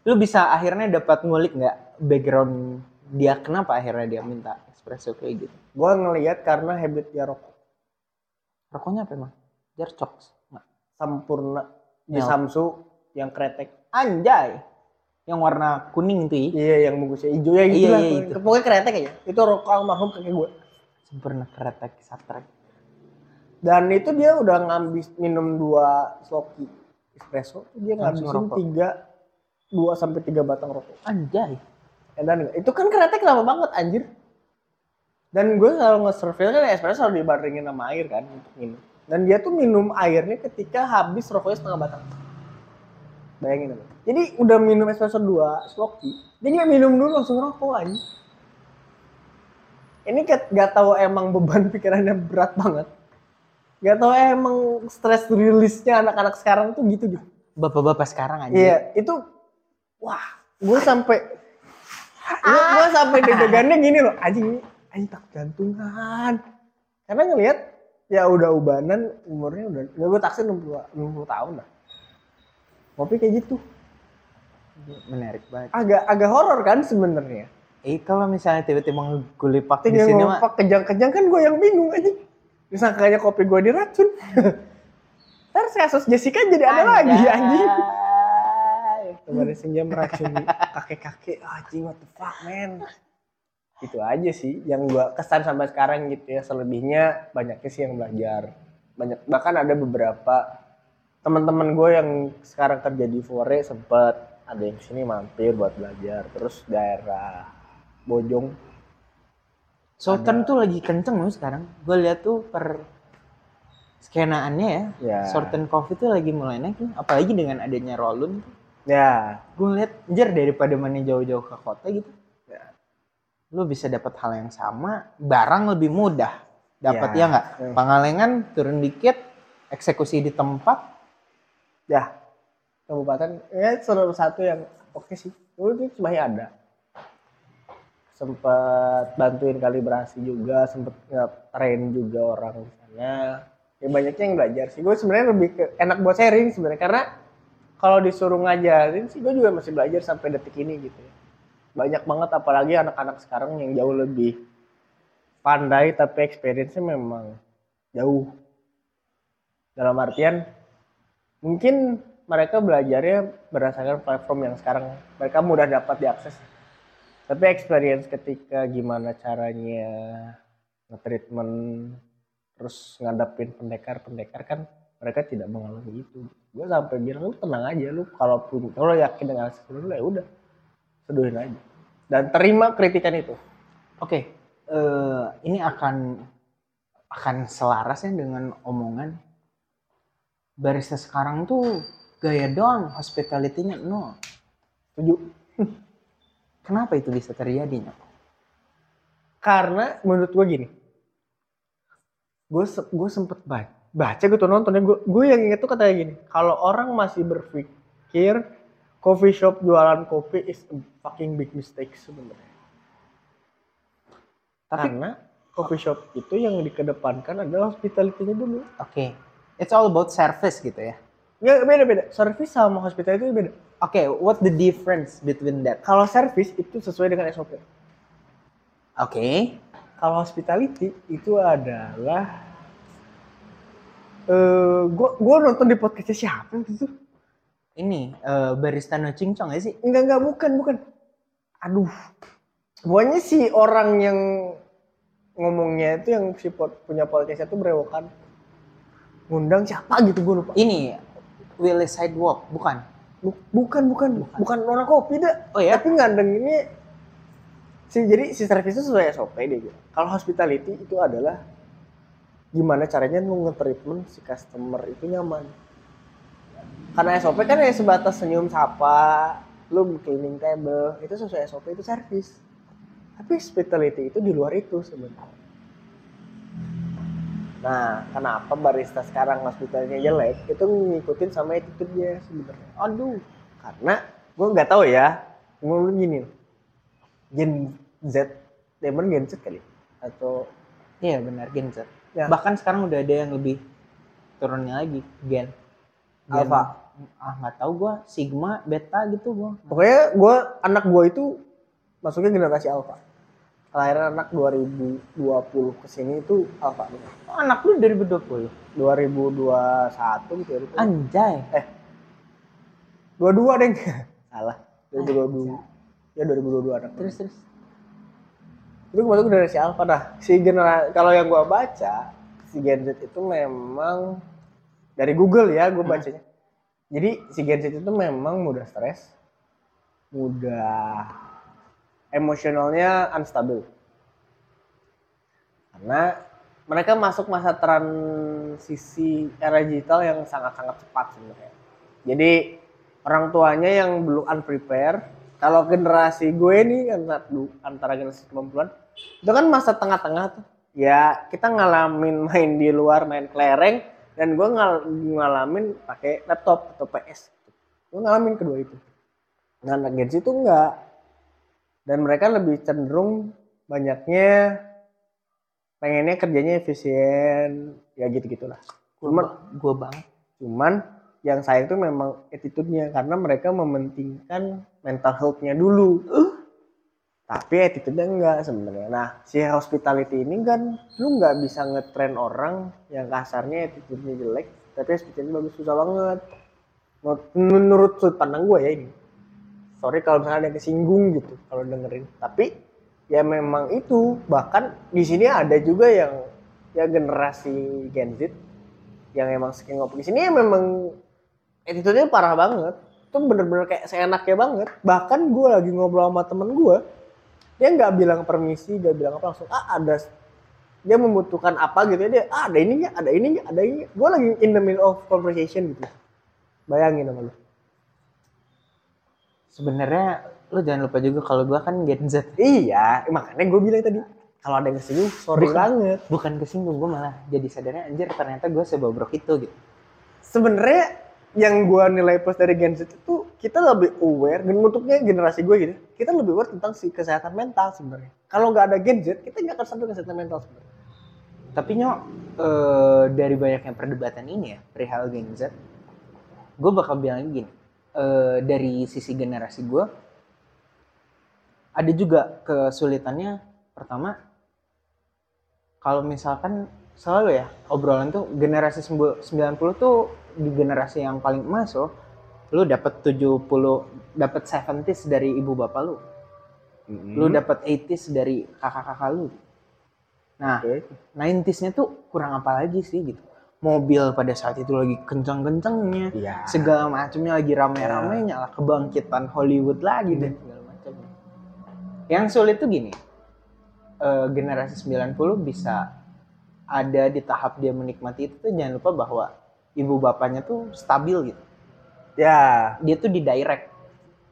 lu bisa akhirnya dapat ngulik nggak background dia kenapa akhirnya dia minta espresso kayak gitu Gua ngelihat karena habit dia rokok rokoknya apa emang jarcok nggak sempurna di. Samsu yang kretek. anjay yang warna kuning tuh ya Iya yang bungkusnya hijau ya gitu Iya, lah. iya, itu. Pokoknya kretek aja. Itu rokok almarhum kakek gue. sempurna keretek satrek Dan itu dia udah ngambis minum dua sloki espresso, dia ngabisin tiga dua sampai tiga batang rokok. anjay Edan nggak? Itu kan kretek lama banget anjir. Dan gue selalu nge-survey kan espresso selalu dibandingin sama air kan untuk minum. Dan dia tuh minum airnya ketika habis rokoknya setengah batang. Bayangin apa? Jadi udah minum espresso dua sloki, dia nggak minum dulu langsung rokok aja. Ini kat- gak tahu emang beban pikirannya berat banget. Gak tahu emang stress release-nya anak-anak sekarang tuh gitu gitu. bapak-bapak sekarang aja Iya, itu wah, gue sampai gue gue sampai deg-degannya gini loh, anjing anjing tak jantungan. Karena ngelihat ya udah ubanan umurnya udah ya gue taksi 60 60 tahun lah. Kopi kayak gitu. menarik banget Agak agak horor kan sebenarnya. eh kalau misalnya tiba-tiba ngegulipak di sini mah kejang-kejang kan gue yang bingung aja. Disangkanya kopi gue diracun. Ntar kasus Jessica jadi ada lagi anjing. Kemarin senja meracuni kakek-kakek anjing what the fuck man. Itu aja sih yang gua kesan sampai sekarang gitu ya. Selebihnya banyaknya sih yang belajar. Banyak bahkan ada beberapa teman-teman gue yang sekarang kerja di Fore sempet ada yang sini mampir buat belajar. Terus daerah Bojong Sultan tuh lagi kenceng loh sekarang. Gue lihat tuh per skenaannya ya ya. Sultan Coffee tuh lagi mulai naik nih. Apalagi dengan adanya Rolun Ya, gue lihat anjir daripada mana jauh-jauh ke kota gitu ya. lu bisa dapat hal yang sama barang lebih mudah. Dapat Ya. ya nggak? Hmm. pangalengan turun dikit eksekusi di tempat. Ya. Kabupaten ya salah satu yang oke sih. Dulu itu cuma ada sempat bantuin kalibrasi juga sempet nge-train juga orang di sana. Ya banyaknya yang belajar sih. Gue sebenarnya lebih ke enak buat sharing sebenarnya karena kalau disuruh ngajarin sih gue juga masih belajar sampai detik ini gitu ya. Banyak banget apalagi anak-anak sekarang yang jauh lebih pandai tapi experience-nya memang jauh. Dalam artian mungkin mereka belajarnya berdasarkan platform yang sekarang. Mereka mudah dapat diakses tapi experience ketika gimana caranya nge-treatment terus ngadapin pendekar-pendekar kan mereka tidak mengalami itu. Gue sampai bilang lu tenang aja lu kalau yakin dengan hasil lu ya udah seduhin aja. Dan terima kritikan itu. Oke eh, ini akan akan selaras ya dengan omongan. Barista sekarang tuh gaya doang hospitality-nya no setuju kenapa itu bisa terjadi Nyok? karena menurut gue gini. Gue gue sempet baca baca gue tuh nonton ya gue gue yang inget tuh katanya gini kalau orang masih berpikir coffee shop jualan kopi is a fucking big mistake sebenarnya. Tapi- karena coffee shop itu yang dikedepankan adalah hospitality-nya dulu. Oke. It's all about service gitu ya? Ya beda beda service sama hospitality itu beda oke what the difference between that? Kalau service itu sesuai dengan SOP oke. Kalau hospitality itu adalah eh gua gua nonton di podcastnya siapa itu? Tuh ini eh, barista no cincong ya sih? Enggak enggak bukan bukan. Aduh. Pokoknya si orang yang ngomongnya itu yang si pod- punya podcastnya tuh berewokan. Ngundang siapa gitu gue lupa. Ini Willy Sidewalk bukan Bu- bukan bukan bukan orang kopi dah Oh ya? tapi ngandeng ini si jadi si service itu sesuai SOP dia gitu. kalau hospitality itu adalah gimana caranya nge-treatment si customer itu nyaman karena SOP kan ya sebatas senyum sapa lu cleaning table itu sesuai SOP itu service tapi hospitality itu di luar itu sebenarnya nah kenapa barista sekarang hospitalnya jelek? Itu ngikutin sama attitude-nya sebenarnya. Aduh karena gue nggak tahu ya. Ngomong gini. Gen Z Demon Gen Z kali? Atau iya benar Gen Z. Ya. bahkan sekarang udah ada yang lebih turunnya lagi Gen, Gen Alpha. ah nggak tahu gua. Sigma Beta gitu gua. Pokoknya gue anak gue itu masuknya generasi alpha kelahiran anak 2020 ke sini itu alpha bener. oh, anak lu 2020 2021 gitu ya. Anjay. Eh. 22 deng. Salah. 2022 ya 2022 anak. Terus terus. Itu masuk generasi alpha nah si generasi kalau yang gua baca si Gen Z itu memang dari Google ya gue bacanya. Jadi si Gen Z itu memang mudah stres mudah emosionalnya unstable. Karena mereka masuk masa transisi era digital yang sangat-sangat cepat sebenarnya. Jadi orang tuanya yang belum unprepare kalau generasi gue nih antara, antara generasi 90-an itu kan masa tengah-tengah tuh. Ya kita ngalamin main di luar main kelereng dan gue ngal ngalamin pakai laptop atau PS gue ngalamin kedua itu. Nah anak Gen itu enggak dan mereka lebih cenderung banyaknya pengennya kerjanya efisien ya gitu gitulah cuman gua banget cuman yang sayang itu memang attitude-nya karena mereka mementingkan mental health-nya dulu. Tapi attitude-nya enggak sebenarnya. Nah, si hospitality ini kan lu nggak bisa ngetrain orang yang kasarnya attitude-nya jelek, tapi hospitality bagus susah banget. Menurut, menurut sudut pandang gue ya ini. Sorry kalau misalnya ada yang kesinggung gitu kalau dengerin. Tapi ya memang itu. Bahkan di sini ada juga yang ya generasi Gen Z yang emang saking ngopi. Di sini ya memang attitude-nya parah banget. Itu bener-bener kayak seenaknya banget. Bahkan gue lagi ngobrol sama temen gue dia nggak bilang permisi dia bilang apa langsung ah ada dia membutuhkan apa gitu ya dia ah ada ininya ada ininya ada ini gue lagi in the middle of conversation gitu. Bayangin sama lu sebenarnya lu jangan lupa juga kalau gua kan Gen Z. Iya makanya gue bilang tadi. Kalau ada yang kesinggung sorry Bukan. banget. bukan kesinggung gua malah jadi sadarnya anjir ternyata gua sebobrok itu gitu. Sebenarnya yang gue nilai plus dari Gen Z itu kita lebih aware dan untuknya generasi gue gitu. Kita lebih aware tentang si kesehatan mental sebenarnya. Kalau nggak ada Gen Z kita nggak akan sadar kesehatan mental sebenarnya. Tapi nyok eh, dari banyaknya perdebatan ini ya perihal Gen Z gue bakal bilang gini eh, dari sisi generasi gue ada juga kesulitannya. Pertama kalau misalkan selalu ya obrolan tuh generasi sembu- 90 tuh di generasi yang paling emas loh lu dapat 70 dapat 70s dari ibu bapak lu. Lu dapat 80s dari kakak-kakak lu. Nah Oke. 90s-nya tuh kurang apa lagi sih gitu mobil pada saat itu lagi kencang-kencangnya iya. Segala macamnya lagi rame-ramenya lah kebangkitan Hollywood lagi dan segala macamnya yang sulit tuh gini eh, generasi 90 bisa ada di tahap dia menikmati itu tuh jangan lupa bahwa ibu bapaknya tuh stabil gitu. Ya. Dia tuh di direct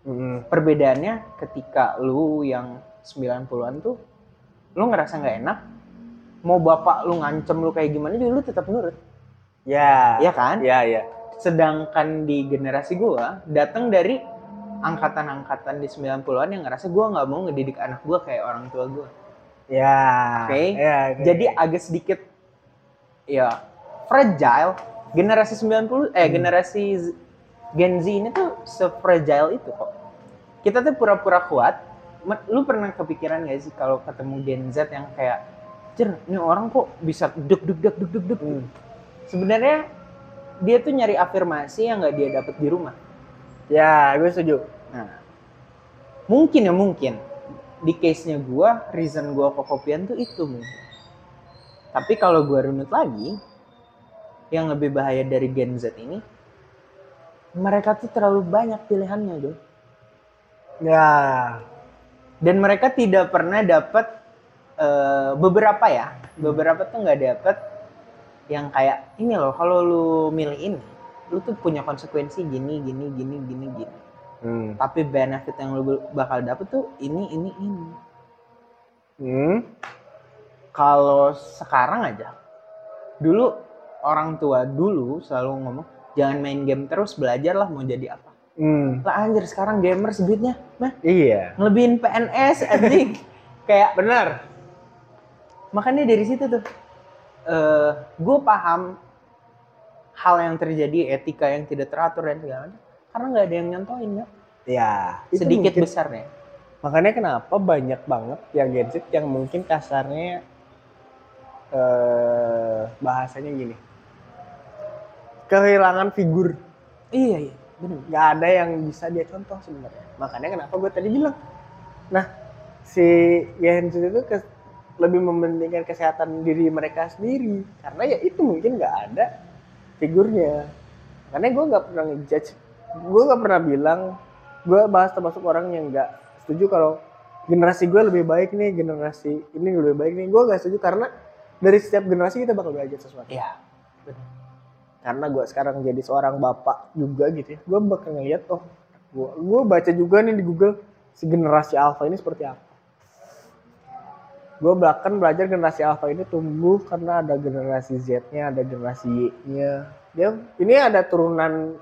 Mm. perbedaannya ketika lu yang 90-an tuh lu ngerasa nggak enak mau bapak lu ngancem lu kayak gimana juga lu tetap nurut ya. Ya kan? Ya ya. Sedangkan di generasi gua datang dari angkatan-angkatan di 90-an yang ngerasa gua nggak mau ngedidik anak gua kayak orang tua gua. Ya. Oke. ya, oke. jadi agak sedikit ya fragile. Generasi 90 eh generasi Z- Gen Z ini tuh se-fragile itu kok. Kita tuh pura-pura kuat. Lu pernah kepikiran gak sih kalau ketemu Gen Z yang kayak Jer, ini orang kok bisa deg deg deg deg deg deg Hmm. Sebenarnya dia tuh nyari afirmasi yang nggak dia dapet di rumah. Ya gue setuju. Nah, mungkin ya mungkin. Di case-nya gua, reason gua kokopian tuh itu mungkin. Tapi kalau gua runut lagi, yang lebih bahaya dari Gen Z ini, mereka tuh terlalu banyak pilihannya, Jo. ya. Dan mereka tidak pernah dapat eh, beberapa ya, beberapa tuh nggak dapat yang kayak ini loh, kalau lu milih ini, lu tuh punya konsekuensi gini, gini, gini, gini, gini. hmm. tapi benefit yang lu bakal dapet tuh ini ini ini Hmm. kalau sekarang aja dulu orang tua dulu selalu ngomong jangan main game terus belajar lah mau jadi apa Hmm. lah anjir sekarang gamers duitnya mah iya ngelebihin PNS anjing kayak benar makanya dari situ tuh eh gue paham hal yang terjadi etika yang tidak teratur dan segala macam karena nggak ada yang nyontoin ya ya itu sedikit mungkin- besarnya Makanya kenapa banyak banget yang Z yang mungkin kasarnya eh bahasanya gini. Kehilangan figur. iya iya benar Gak ada yang bisa dia contoh sebenarnya. Makanya kenapa gue tadi bilang. Nah, si Z itu kes- lebih mementingkan kesehatan diri mereka sendiri. Karena ya itu mungkin gak ada figurnya. Karena gue gak pernah ngejudge. Gue gak pernah bilang. Gue bahas termasuk orang yang gak setuju kalau generasi gue lebih baik nih, generasi ini lebih baik nih. Gue gak setuju karena dari setiap generasi kita bakal belajar sesuatu iya benar karena gue sekarang jadi seorang bapak juga gitu ya gue bakal ngeliat oh gue gue baca juga nih di Google si generasi alpha ini seperti apa gue bahkan belajar generasi alpha ini tumbuh karena ada generasi Z-nya ada generasi Y-nya. Dia ini ada turunan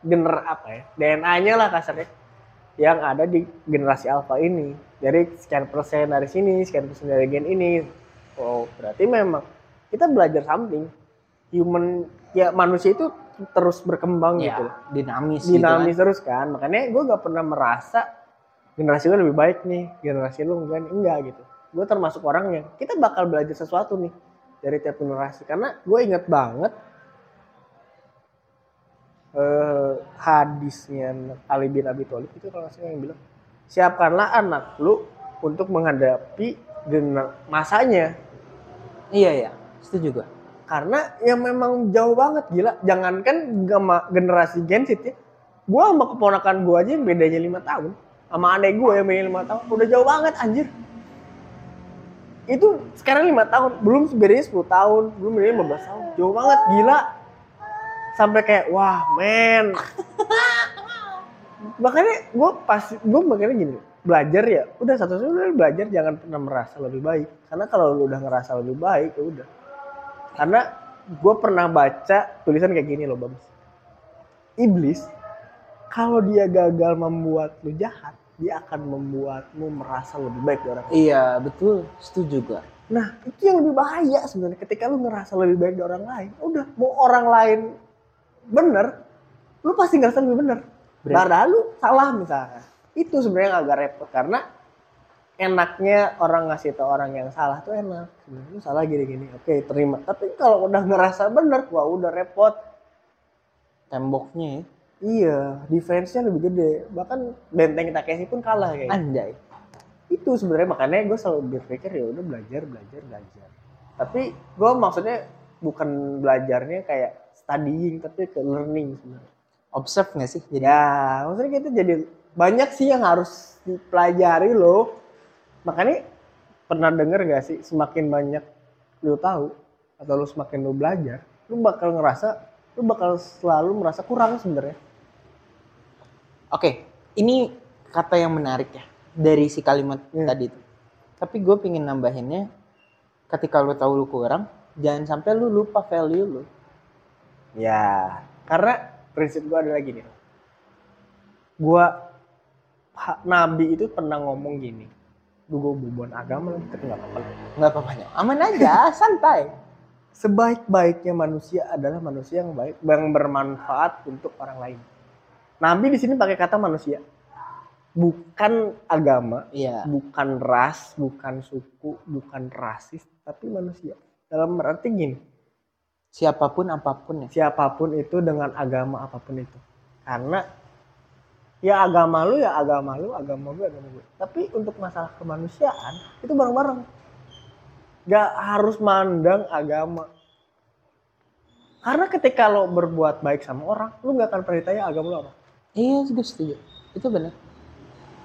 gener apa ya DNA-nya lah kasarnya yang ada di generasi alpha ini. Dari sekian persen dari sini sekian persen dari gen ini. Oh berarti memang kita belajar something. Human ya manusia itu terus berkembang gitu ya dinamis gitu dinamis kan. terus kan. Makanya gue gak pernah merasa generasi gue lebih baik nih generasi lu enggak enggak gitu gue termasuk orang yang kita bakal belajar sesuatu nih dari tiap generasi. Karena gue inget banget eh hadisnya Ali bin Abi Thalib itu kalau salah yang bilang siapkanlah anak lu untuk menghadapi masanya. Iya iya. Setuju gua. Karena ya memang jauh banget gila. Jangankan sama generasi Gen Z ya gua sama keponakan gua aja yang bedanya lima tahun sama adek gua yang bedanya lima tahun udah jauh banget anjir itu sekarang lima tahun. Belum bedanya 10 tahun. Belum bedanya 15 tahun. Jauh banget gila. Sampai kayak wah men. Makanya gue pas gue makanya gini belajar ya. Udah satu satu udah belajar jangan pernah merasa lebih baik. Karena kalau lu udah ngerasa lebih baik ya udah. Karena gue pernah baca tulisan kayak gini loh bagus iblis kalau dia gagal membuat lu jahat dia akan membuatmu merasa lebih baik dari orang lain. Iya, betul. Setuju gua. Nah, itu yang lebih bahaya sebenarnya ketika lu ngerasa lebih baik dari orang lain. Udah, mau orang lain bener, lu pasti ngerasa lebih bener. Padahal lu salah misalnya. Itu sebenarnya agak repot karena enaknya orang ngasih tau orang yang salah tuh enak. Sebenarnya lu salah gini-gini. Oke, terima. Tapi kalau udah ngerasa bener, wah udah repot. Temboknya ya. Iya, defense-nya lebih gede. Bahkan benteng Takeshi pun kalah kayaknya. Anjay. itu sebenarnya makanya gue selalu berpikir ya udah belajar belajar belajar tapi gue maksudnya bukan belajarnya kayak studying tapi ke learning sebenarnya Observe nggak sih? Jadi ya maksudnya kita jadi banyak sih yang harus dipelajari loh makanya pernah denger gak sih semakin banyak lu tahu atau lu semakin lu belajar lu bakal ngerasa lu bakal selalu merasa kurang sebenarnya Oke, ini kata yang menarik ya dari si kalimat Hmm. tadi itu. Tapi gue pingin nambahinnya, ketika lu tahu lu kurang, jangan sampai lu lupa value lu. Ya, karena prinsip gua adalah gini. Gua ha- Nabi itu pernah ngomong gini. Gue bubon agama tapi nggak apa-apa. Nggak apa-apa, aman aja, santai. Sebaik-baiknya manusia adalah manusia yang baik, yang bermanfaat untuk orang lain. Nabi di sini pakai kata manusia, bukan agama, Iya. bukan ras, bukan suku, bukan rasis, tapi manusia. Dalam berarti gini, Siapa pun apa pun ya. siapa pun itu dengan agama apa pun itu. Karena ya agama lu ya agama lu, agama gue agama gue. Tapi untuk masalah kemanusiaan itu bareng-bareng. Gak harus mandang agama. Karena ketika lo berbuat baik sama orang, lu gak akan pernah ditanya agama lu apa. Iya, gue setuju. Itu benar.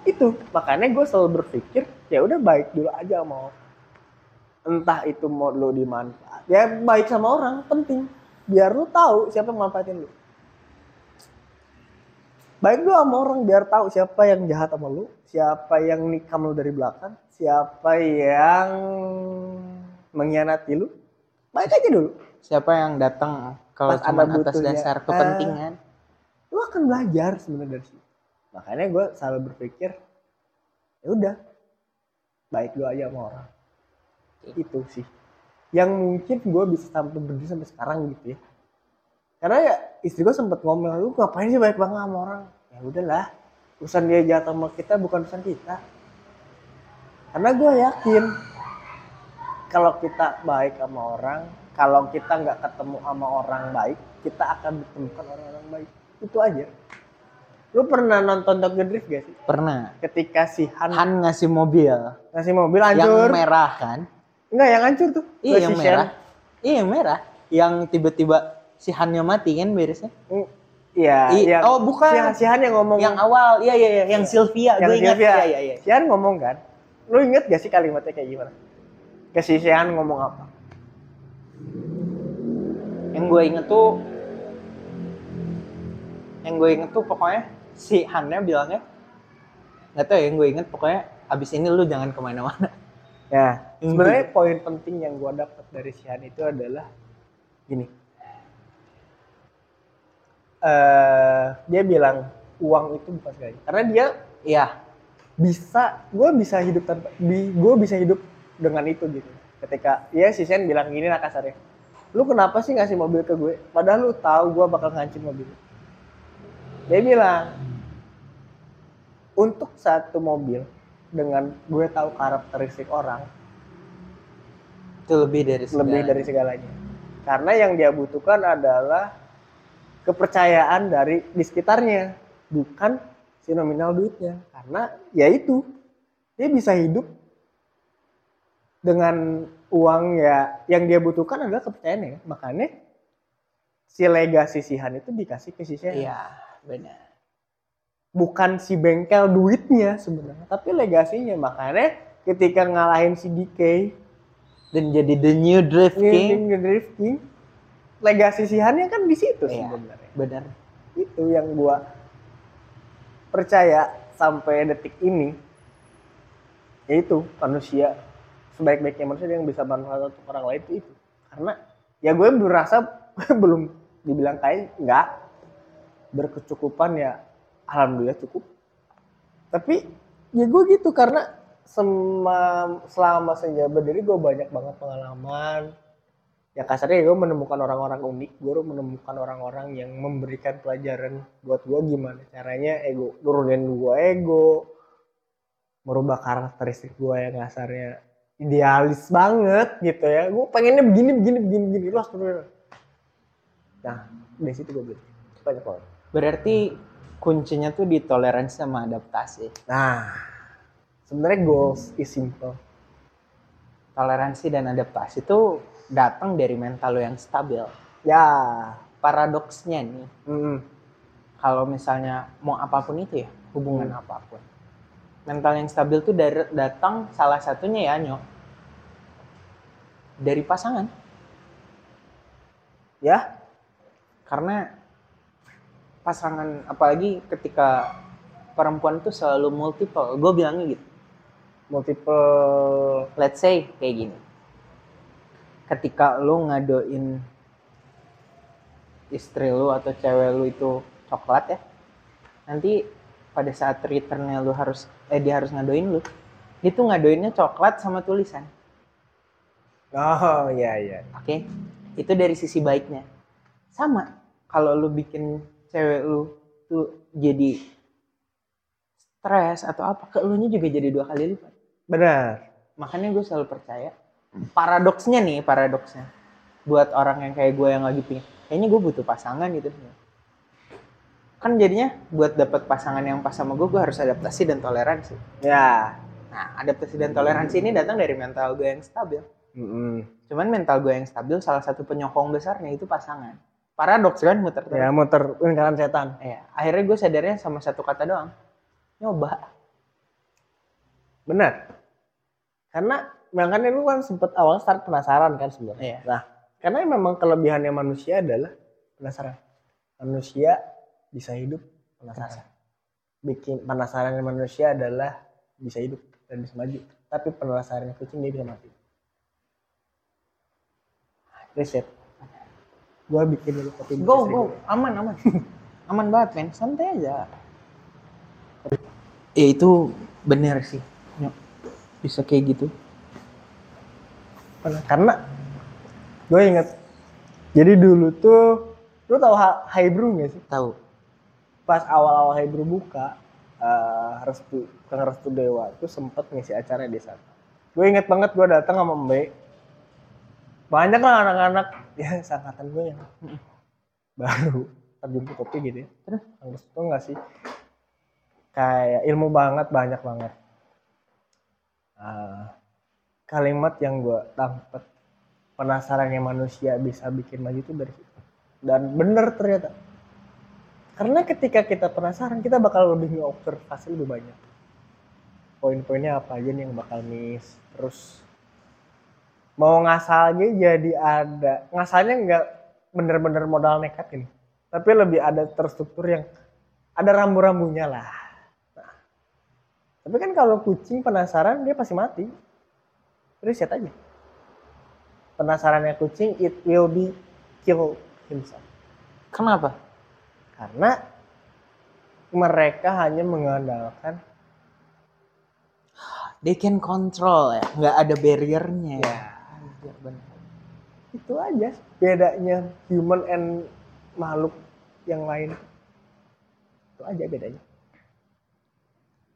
Itu makanya gue selalu berpikir ya udah baik dulu aja mau entah itu mau lo dimanfaat ya baik sama orang penting biar lu tahu siapa yang manfaatin lu baik dulu sama orang biar tahu siapa yang jahat sama lu siapa yang nikam lu dari belakang siapa yang mengkhianati lu baik aja dulu Siapa yang datang kalau cuma ada atas butuhnya. dasar Ah. kepentingan? Lu akan belajar sebenarnya dari situ. Makanya gue selalu berpikir ya udah baik dulu aja sama orang. Itu sih. Yang mungkin gue bisa sampai berdiri sampai sekarang gitu ya. Karena ya istri gue sempet ngomel lu ngapain sih baik banget sama orang? Ya udahlah urusan dia jahat sama kita bukan urusan kita. Karena gue yakin kalau kita baik sama orang kalau kita nggak ketemu sama orang baik kita akan ditemukan orang-orang baik itu aja lu pernah nonton Tokyo Drift gak sih Pernah. ketika si Han, Han ngasih mobil ngasih mobil yang hancur merah kan? enggak yang hancur tuh Iya, yang si merah. Shen. Iya, yang merah. Yang tiba-tiba si Han-nya mati kan beresnya? Mm, Iya, Iya. yang- Oh, bukan. Si, si Han yang ngomong Yang awal, iya iya, iya. yang Sylvia, yang gue ingat. Iya iya iya. Si Han ngomong kan, lu inget gak sih kalimatnya kayak gimana? Ke si Han ngomong apa? Yang gue inget tuh, yang gue inget tuh pokoknya si Han-nya bilangnya, nggak tahu ya, yang gue inget pokoknya abis ini lu jangan ke mana-mana. Ya, Hmm. sebenarnya poin penting yang gua dapat dari si Han itu adalah gini. eh dia bilang uang itu bukan segalanya. Karena dia Iya, bisa, gue bisa hidup tanpa, gue bisa hidup dengan itu gitu. Ketika ya si Shen bilang gini lah kasarnya, lu kenapa sih ngasih mobil ke gue? Padahal lu tahu gue bakal ngancin mobil. Dia bilang, untuk satu mobil dengan gue tahu karakteristik orang itu lebih dari lebih segalanya. dari segalanya. Karena yang dia butuhkan adalah kepercayaan dari di sekitarnya, bukan si nominal duitnya. Karena ya itu, dia bisa hidup dengan uang ya yang dia butuhkan adalah kepercayaan ya. Makanya si legasi si Han itu dikasih ke si. Iya, benar. Bukan si bengkel duitnya sebenarnya, tapi legasinya. Makanya ketika ngalahin si DK, Dan jadi the new Drift King. King, Drift King, legasi si Han kan di situ Iya. sebenarnya. Benar. Itu yang gua percaya sampai detik ini yaitu manusia sebaik-baiknya manusia yang bisa bermanfaat untuk orang lain itu itu karena ya gue berasa belum dibilang kaya enggak berkecukupan ya alhamdulillah cukup. Tapi ya gue gitu karena sema, selama saya berdiri gue banyak banget pengalaman. Ya kasarnya gue menemukan orang-orang unik gue menemukan orang-orang yang memberikan pelajaran buat gue gimana caranya ego nurunin gue ego merubah karakteristik gue yang kasarnya idealis banget gitu ya. Gue pengennya begini begini begini begini lu harus nah dari situ gue bilang banyak banget Berarti kuncinya tuh di toleransi sama adaptasi. nah sebenarnya goals is simple Toleransi dan adaptasi itu datang dari mental lo yang stabil. ya Paradoksnya nih, mm, kalau misalnya mau apa pun itu ya, hubungan apa pun. Mental yang stabil tuh dari datang salah satunya ya, Nyok. Dari pasangan. ya Karena pasangan apalagi ketika perempuan tuh selalu multiple. Gue bilangnya gitu. multiple let's say kayak gini. Ketika lu ngadoin istri lu atau cewek lu itu coklat ya nanti pada saat returnnya lu harus eh dia harus ngadoin lu itu ngadoinnya coklat sama tulisan. Oh iya iya. Oke? Itu dari sisi baiknya. Sama. Kalau lu bikin cewek lu tuh jadi stres atau apa ke elunya juga jadi dua kali lipat. Benar. Makanya gue selalu percaya paradoksnya nih paradoksnya. Buat orang yang kayak gue yang lagi pingin kayaknya gue butuh pasangan gitu. Kan jadinya buat dapet pasangan yang pas sama gue gue harus adaptasi dan toleransi. Ya. Nah adaptasi dan toleransi ini datang dari mental gue yang stabil. Mm-mm. cuman mental gue yang stabil salah satu penyokong besarnya itu pasangan paradoks kan muter terus. Ya muter lingkaran setan. Iya, akhirnya gue sadarnya sama satu kata doang. Nyoba. Benar. Karena makanya lu kan sempet awal start penasaran kan sebenarnya. Iya. nah karena memang kelebihannya manusia adalah penasaran. Manusia bisa hidup penasaran. Bikin penasarannya manusia adalah bisa hidup dan bisa maju. Tapi penasarannya kucing dia bisa mati. Riset gua bikin dulu kopi go go aman aman. Aman banget men. Santai aja. Ya itu bener sih. Nyok. bisa kayak gitu. Karena- gue inget jadi dulu tuh lu tahu Highbrew gak sih? Tahu. Pas awal-awal Highbrew buka eh restu Kang Restu Dewa itu sempet ngisi acara di sana. Gue inget banget gue datang sama Mbe banyak lah anak-anak. Ya sangkatan gue yang baru terjun ke kopi gitu ya. Terus? Kang Restu nggak sih? Kayak ilmu banget banyak banget. Ah, kalimat yang gue dapet penasarannya manusia bisa bikin maju itu dari situ. Dan bener ternyata. Karena ketika kita penasaran kita bakal lebih ngeobservasi lebih banyak. Poin-poinnya apa aja nih yang bakal miss? Terus mau ngasalnya jadi ada. Ngasalnya nggak bener-bener modal nekat ini. Tapi lebih ada terstruktur yang ada rambu-rambunya lah. Nah, tapi kan kalau kucing penasaran dia pasti mati. Riset aja. Penasarannya kucing it will be kill himself. Kenapa? Karena mereka hanya mengandalkan they can control ya. Nggak ada barriernya ya Iya, bener. itu aja bedanya human and makhluk yang lain. Itu aja bedanya.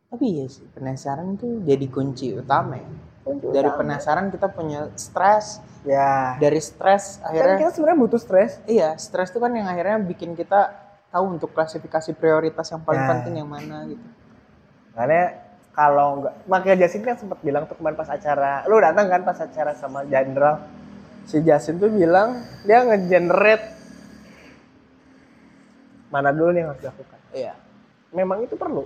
Tapi iya sih penasaran tuh jadi kunci utama ya. Kunci dari utama. penasaran kita punya stres. Ya. Dari stres kan akhirnya kita sebenarnya butuh stres. Iya stres itu kan yang akhirnya bikin kita tahu untuk klasifikasi prioritas yang paling Nah. penting yang mana gitu. Makanya kalau nggak makanya Jasin kan sempat bilang tuh kemarin pas acara lu datang kan pas acara sama Jenderal? Si Jasin tuh bilang dia ngegenerate. Mana dulu nih yang harus dilakukan? Iya. Memang itu perlu.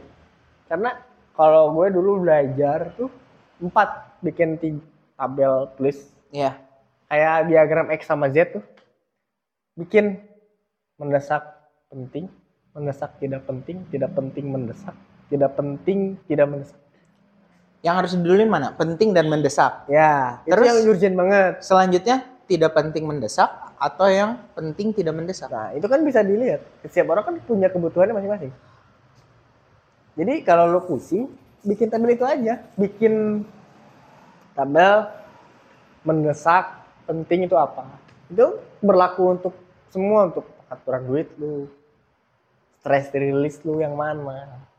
Karena kalau gue dulu belajar tuh empat bikin tiga tabel tulis. Iya. Kayak diagram X sama Z tuh. Bikin. Mendesak penting. Mendesak tidak penting tidak penting mendesak. Tidak penting tidak mendesak Yang harus didulin mana? Penting dan mendesak. ya Terus? itu yang urgent banget Selanjutnya tidak penting mendesak atau yang penting tidak mendesak. Nah, itu kan bisa dilihat. Setiap orang kan punya kebutuhannya masing-masing. Jadi kalau lo pusing, bikin tabel itu aja. Bikin tabel mendesak, penting itu apa. Itu berlaku untuk semua, untuk aturan duit lu, stress release lu yang mana.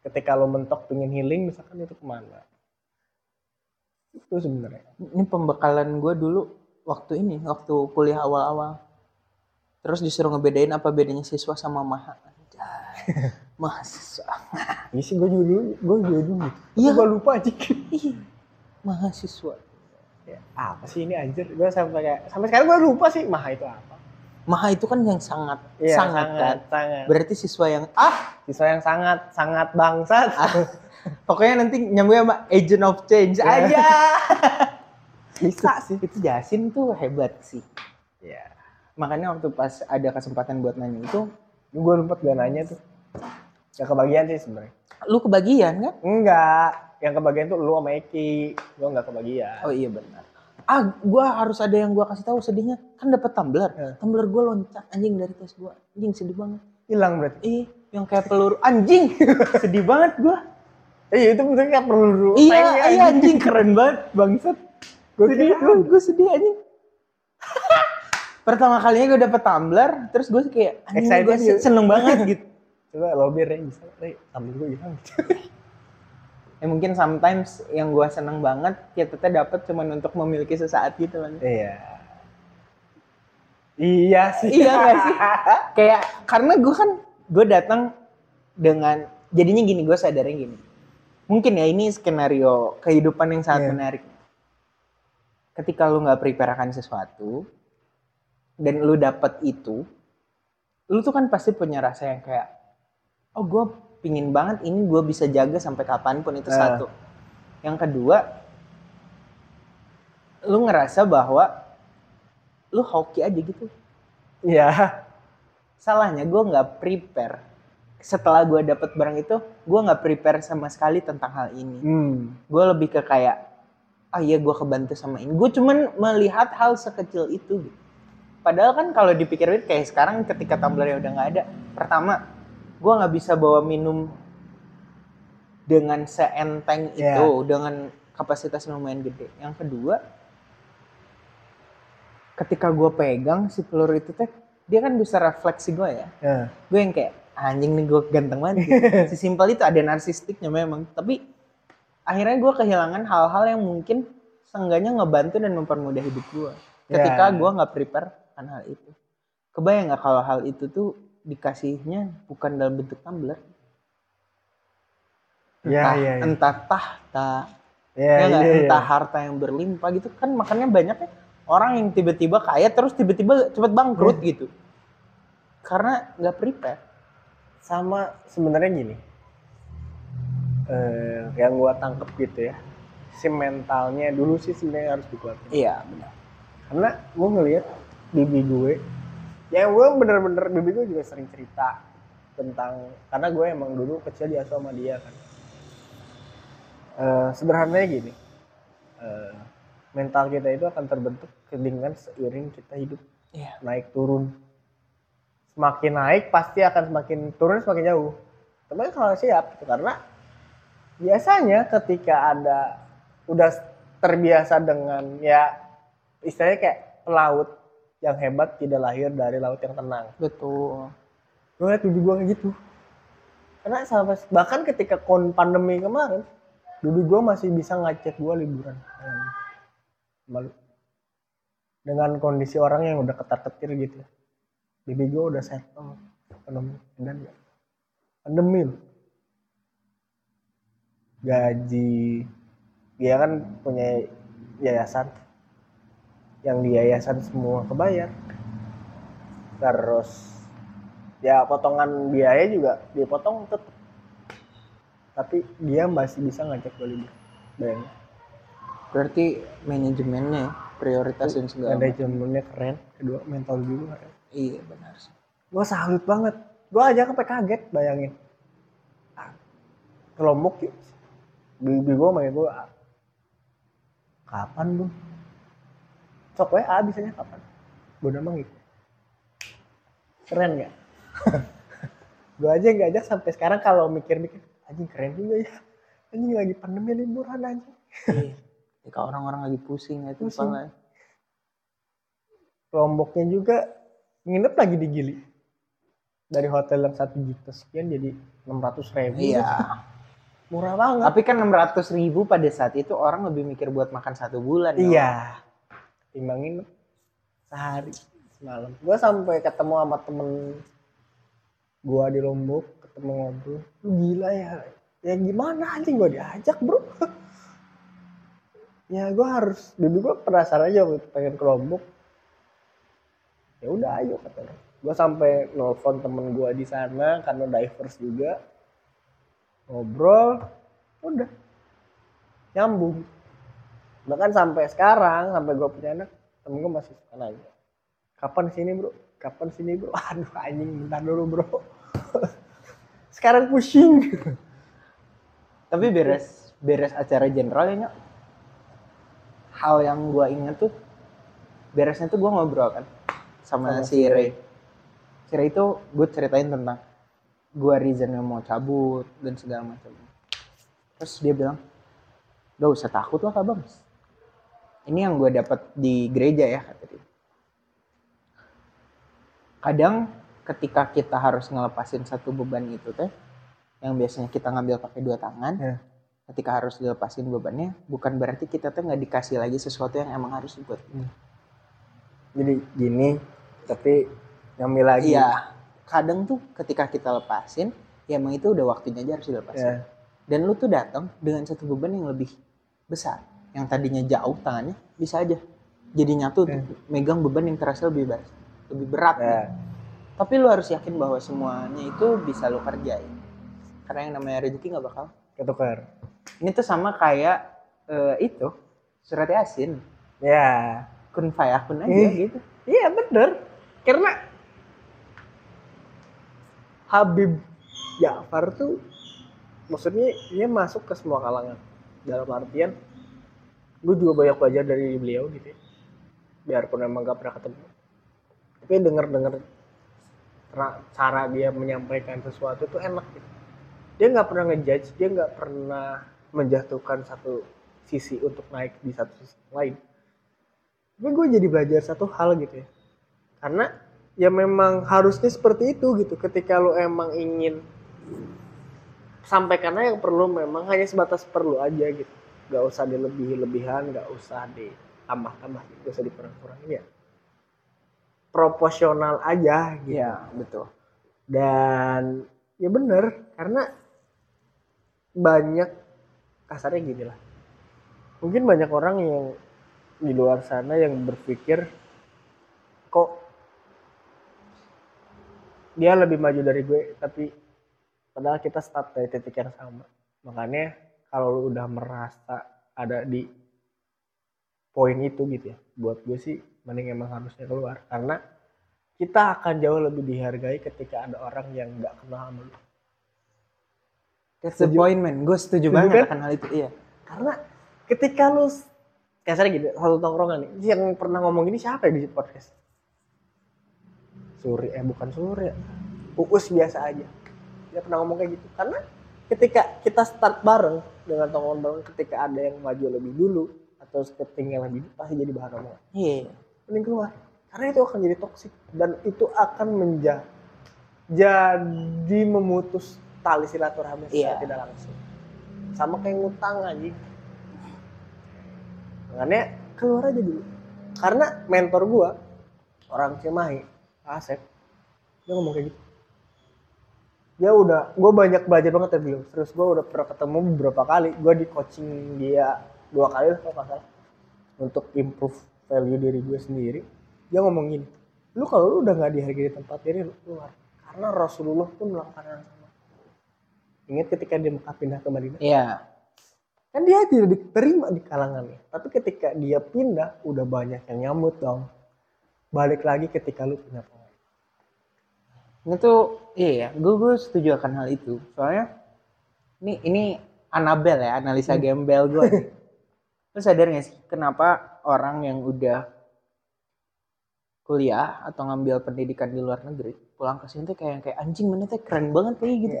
Ketika lo mentok pengen healing, misalkan itu ke mana. Itu sebenarnya. Ini pembekalan gue dulu waktu ini, waktu kuliah awal-awal. Terus disuruh ngebedain apa bedanya siswa sama maha. Mahasiswa. Ini sih gue juga dulu, gue juga dulu. Iya. Gue lupa aja. Mahasiswa. Ya, apa sih ini anjir? Gue sampai kayak sampai sekarang gue lupa sih maha itu apa. Maha itu kan yang sangat, Iya, sangat, kan. sangat. Berarti siswa yang ah, Siswa yang sangat sangat bangsat. pokoknya nanti nyambung sama agent of change Iya. aja. Bisa sih. itu Jasin tuh hebat sih. Ya. Makanya waktu pas ada kesempatan buat nanya itu, Gue lupa gak nanya tuh. Gak kebagian sih sebenarnya. lu kebagian kan? Enggak. Yang kebagian tuh lu sama Eki. Gue gak kebagian. Oh iya benar. Ah, gua harus ada yang gua kasih tahu sedihnya. Kan dapat tumbler. Ya. Tumbler gua loncat anjing dari tas gua. Anjing sedih banget. Hilang berarti. Ih, yang kayak peluru anjing. sedih banget gua. Iya itu bener kayak perlu Iya, iya anjing keren banget bangsat. Gue Sedih, gua sedih anjing. Pertama kalinya gue dapet tumbler, terus gue kayak anjing gue gitu. seneng banget gitu. Coba lobby Ray bisa. Ambil gue hilang. Ya mungkin sometimes yang gue seneng banget kita tuh dapet cuman untuk memiliki sesaat gitu kan. Iya. Iya sih. Iya gak sih? Kayak karena gue kan gue datang dengan jadinya gini gue sadarnya gini. Mungkin ya ini skenario kehidupan yang sangat Iya. menarik. Ketika lu nggak prepare akan sesuatu dan lu dapet itu, lu tuh kan pasti punya rasa yang kayak, oh gue pingin banget ini gue bisa jaga sampai kapan pun itu Eh. satu. Yang kedua, lu ngerasa bahwa lu hoki aja gitu Iya. salahnya gue nggak prepare setelah gue dapet barang itu gue nggak prepare sama sekali tentang hal ini Hmm. gue lebih ke kayak ah iya gue kebantu sama ini gue cuman melihat hal sekecil itu gitu. padahal kan kalau dipikirin kayak sekarang ketika tumblernya udah nggak ada pertama gue nggak bisa bawa minum dengan seenteng Iya. itu dengan kapasitas lumayan gede yang kedua ketika gue pegang si peluru itu teh dia kan bisa refleksi gue ya Nah. gue yang kayak anjing nih gue ganteng banget gitu. sesimpel itu ada narsistiknya memang tapi akhirnya gue kehilangan hal-hal yang mungkin seenggaknya ngebantu dan mempermudah hidup gue ketika Ya. gue nggak prepare akan hal itu kebayang nggak kalau hal itu tuh dikasihnya bukan dalam bentuk tumbler. Iya, entah, iya, iya. entah tahta ya nggak? iya, iya. entah harta yang berlimpah gitu. Kan makanya banyak ya. Orang yang tiba-tiba kaya terus tiba-tiba cepet bangkrut Iya. gitu. Karena nggak prepare. Sama sebenarnya gini. Eh yang gua tangkep gitu ya. Si mentalnya dulu sih sebenarnya harus dikuatin. Iya benar. Karena gua ngelihat bibi gue ya gue bener-bener bibi gue juga sering cerita tentang karena gue emang dulu kecil diasuh sama dia kan. Eh sederhananya gini eh, mental kita itu akan terbentuk dengan seiring kita hidup iya. naik turun. Semakin naik pasti akan semakin turun semakin jauh. Tapi kalau siap gitu. karena biasanya ketika ada udah terbiasa dengan ya istilahnya kayak pelaut yang hebat tidak lahir dari laut yang tenang. Betul. Gue liat bibi gue kayak gitu. Karena sampai bahkan ketika kon pandemi kemarin bibi gue masih bisa ngajak gue liburan. Malu dengan kondisi orang yang udah ketar ketir gitu. Bibi gue udah settle. Ekonomi dan pandemi loh. Gaji. Dia kan punya yayasan yang di yayasan semua kebayar. Terus ya potongan biaya juga dipotong tetap tapi dia masih bisa ngajak gue libur bayangin berarti manajemennya ya, prioritas dan segala jamannya keren kedua mental juga keren. Iya benar sih. Gue salut banget. Gue aja sampai kaget bayangin. Ah, ke Lombok yuk bibi gue sama gue kapan bun sok WA bisanya kapan gue nama gitu keren gak gue aja nggak ajak sampai sekarang kalau mikir-mikir anjing keren juga ya anjing lagi pandemi liburan anjing Iya. Ketika orang-orang lagi pusing ya itu Pusing. kepala. Lomboknya juga nginep lagi di Gili dari hotel yang satu juta sekian jadi 600 ribu Iya. murah banget Tapi kan 600 ribu pada saat itu orang lebih mikir buat makan satu bulan. ya. iya timbang nginep sehari semalam. Gue sampai ketemu sama temen gue di Lombok ketemu ngobrol. Lu gila ya. Ya gimana anjing gue diajak bro. Ya gue harus dulu gue penasaran aja pengen ke Lombok. Ya udah ayo kata gue sampai nelfon temen gue di sana karena divers juga. Ngobrol udah. Nyambung bahkan sampai sekarang sampai gue punya anak temen gue masih suka nanya kapan sini bro kapan sini bro aduh anjing bentar dulu bro sekarang pusing Tapi beres beres acara general ya. Hal yang gua inget tuh beresnya tuh gua ngobrol kan sama, Sama si Ray. Si Ray itu gue ceritain tentang gua reason yang mau cabut dan segala macam. Terus dia bilang, gak usah takut lah kak Bams. Ini yang gue dapat di gereja ya kata dia. Kadang ketika kita harus ngelepasin satu beban itu teh, yang biasanya kita ngambil pakai dua tangan, Ya. ketika harus dilepasin bebannya, bukan berarti kita tuh nggak dikasih lagi sesuatu yang emang harus dibuat. jadi gini tapi ngambil lagi Iya, kadang tuh ketika kita lepasin, ya emang itu udah waktunya aja harus dilepasin. ya. Dan lu tuh datang dengan satu beban yang lebih besar, yang tadinya jauh tangannya bisa aja jadi nyatu tuh, megang beban yang terasa lebih berat, lebih berat. ya. nih. Tapi lu harus yakin bahwa semuanya itu bisa lu kerjain. Karena yang namanya rezeki nggak bakal. ketukar Ini tuh sama kayak eh, itu surat yasin, ya kun fayakun aja Eh. gitu. Iya bener. Karena Habib Ja'far tuh maksudnya dia masuk ke semua kalangan. Dalam artian gue juga banyak belajar dari beliau gitu ya. Biarpun emang gak pernah ketemu. Tapi denger-denger ra- cara dia menyampaikan sesuatu tuh enak gitu. Dia nggak pernah ngejudge, dia nggak pernah menjatuhkan satu sisi untuk naik di satu sisi lain tapi gue jadi belajar satu hal gitu ya karena ya memang harusnya seperti itu gitu ketika lo emang ingin sampaikan aja yang perlu memang hanya sebatas perlu aja gitu gak usah dilebih-lebihan gak usah ditambah-tambah gak usah dikurang-kurangin ya. Proporsional aja gitu. Iya, betul. dan ya bener karena banyak kasarnya gini lah. Mungkin banyak orang yang di luar sana yang berpikir kok dia lebih maju dari gue tapi padahal kita start dari titik yang sama. Makanya kalau lu udah merasa ada di poin itu gitu ya buat gue sih mending emang harusnya keluar karena kita akan jauh lebih dihargai ketika ada orang yang nggak kenal sama lu That's the Setuju. point, man. Gue setuju Setuju banget kan? akan hal itu. Iya. karena ketika lu kasarnya gitu satu tongkrongan nih yang pernah ngomong ini siapa ya di podcast Suri eh bukan Suri ya Uus biasa aja dia pernah ngomong kayak gitu karena ketika kita start bareng dengan tongkrongan bareng ketika ada yang maju lebih dulu atau ketinggalan lebih dulu, pasti jadi bahan omongan. Iya. mending keluar. Karena itu akan jadi toksik dan itu akan menjadi jadi memutus tali silaturahmi secara Iya. tidak langsung. Sama kayak ngutang aja makanya keluar aja dulu. Karena mentor gua orang Cimahi Asep dia ngomong kayak gitu dia udah gue banyak belajar banget dari beliau terus gue udah pernah ketemu beberapa kali. Gue di coaching dia dua kali lah kalau nggak salah. Untuk improve value diri gue sendiri. Dia ngomong gini lu kalau lu udah nggak dihargai di tempat ini lu keluar karena Rasulullah pun melakukan hal yang sama. Ingat ketika dia Mekah pindah ke Madinah? Iya. kan dia tidak diterima di kalangannya tapi ketika dia pindah udah banyak yang nyambut dong. Balik lagi ketika lu punya tuh iya ya gue gue setuju akan hal itu soalnya ini ini Anabel ya analisa gembel gue. Lu sadar gak sih kenapa orang yang udah kuliah atau ngambil pendidikan di luar negeri pulang ke sini tuh kayak kayak anjing mana tuh keren banget kayak gitu.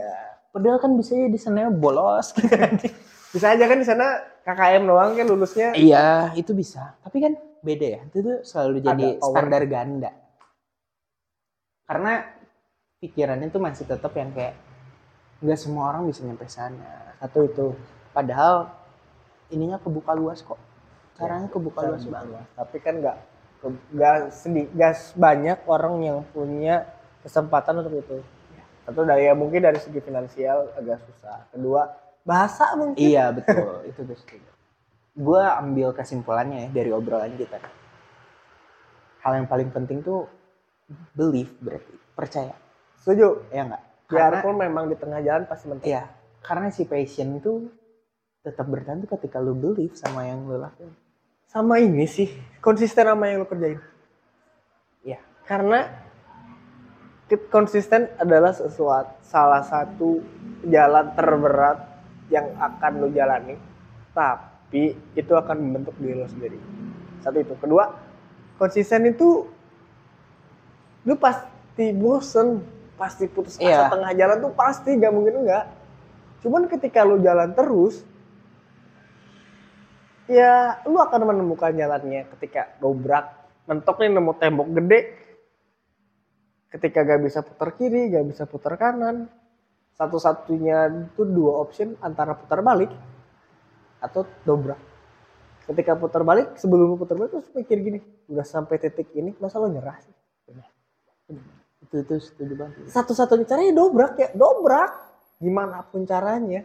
Padahal kan bisa ya di sana bolos gitu kan. Bisa aja kan di sana KKM doang kan lulusnya. iya, itu bisa. Tapi kan beda ya. Itu tuh selalu jadi Ada power. standar ganda. Karena pikirannya tuh masih tetap yang kayak nggak semua orang bisa nyampe sana. Satu itu. Padahal ininya kebuka luas kok. Caranya kebuka luas banget. Tapi kan nggak nggak sedih nggak banyak orang yang punya kesempatan untuk itu. Satu dari ya mungkin dari segi finansial agak susah. Kedua bahasa mungkin. Iya betul, itu gue setuju. Gue ambil kesimpulannya ya dari obrolan kita. Hal yang paling penting tuh belief berarti percaya, Setuju. ya enggak? Karena Biarpun memang di tengah jalan pasti mentok. iya, karena si passion tuh tetap bertahan tuh ketika lu believe sama yang lu lakuin. Sama ini sih konsisten sama yang lo kerjain. Iya. Karena konsisten adalah sesuatu salah satu jalan terberat yang akan lo jalani. Tapi itu akan membentuk diri lo sendiri. Satu itu. Kedua, konsisten itu lu pasti bosen, pasti putus asa Iya. tengah jalan tuh pasti gak mungkin enggak. Cuman ketika lu jalan terus, ya lu akan menemukan jalannya ketika dobrak mentok nih nemu tembok gede ketika gak bisa putar kiri gak bisa putar kanan satu-satunya itu dua option antara putar balik atau dobrak ketika putar balik sebelum lu putar balik terus mikir gini udah sampai titik ini masa lo nyerah sih Itu itu setuju banget. satu-satunya caranya dobrak ya dobrak. Gimana pun caranya.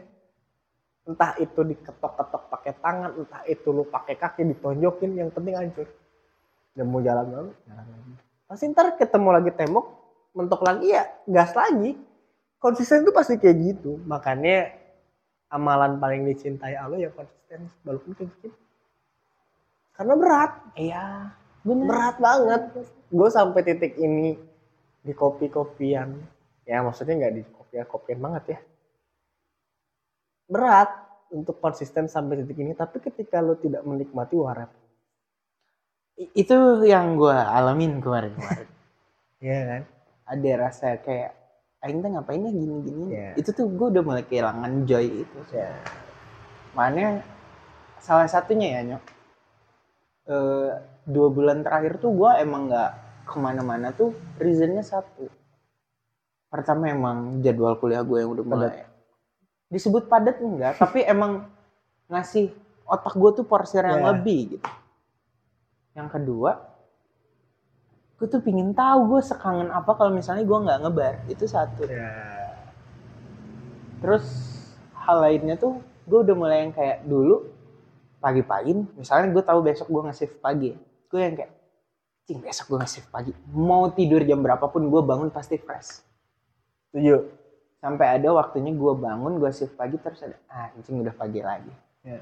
Entah itu diketok-ketok pakai tangan entah itu lu pakai kaki ditonjokin yang penting hancur. Dan mau jalan lalu jalan lagi. Pasti ntar ketemu lagi tembok mentok lagi ya gas lagi. Konsisten itu pasti kayak gitu. Makanya amalan paling dicintai Allah ya konsisten walaupun kayak gitu karena berat. Iya, bener. berat banget. Gue sampai titik ini di kopi-kopian ya maksudnya nggak di kopian kopian banget ya berat untuk konsisten sampai titik ini tapi ketika lo tidak menikmati warat I- Itu yang gue alamin kemarin-kemarin. ya kan Ada rasa kayak Aing teh ngapain ya gini-gini. Iya. Itu tuh gue udah mulai kehilangan joy itu. ya Makanya salah satunya ya nyok. Eh, dua bulan terakhir tuh gue emang nggak ke mana-mana tuh reasonnya satu. Pertama emang jadwal kuliah gue yang udah mulai. Disebut padat enggak, tapi emang ngasih otak gue tuh porsi yang Ya. lebih gitu. Yang kedua, gue tuh pingin tahu gue sekangen apa kalau misalnya gue nggak ngebar. Itu satu. ya Terus hal lainnya tuh gue udah mulai yang kayak dulu pagi-pagi misalnya gue tahu besok gue nge-shift pagi gue yang kayak cing besok gue nge-shift pagi. Mau tidur jam berapapun gue bangun pasti fresh. Setuju? Sampai ada waktunya gue bangun gue shift pagi terus ada ah anjing udah pagi lagi. Ya.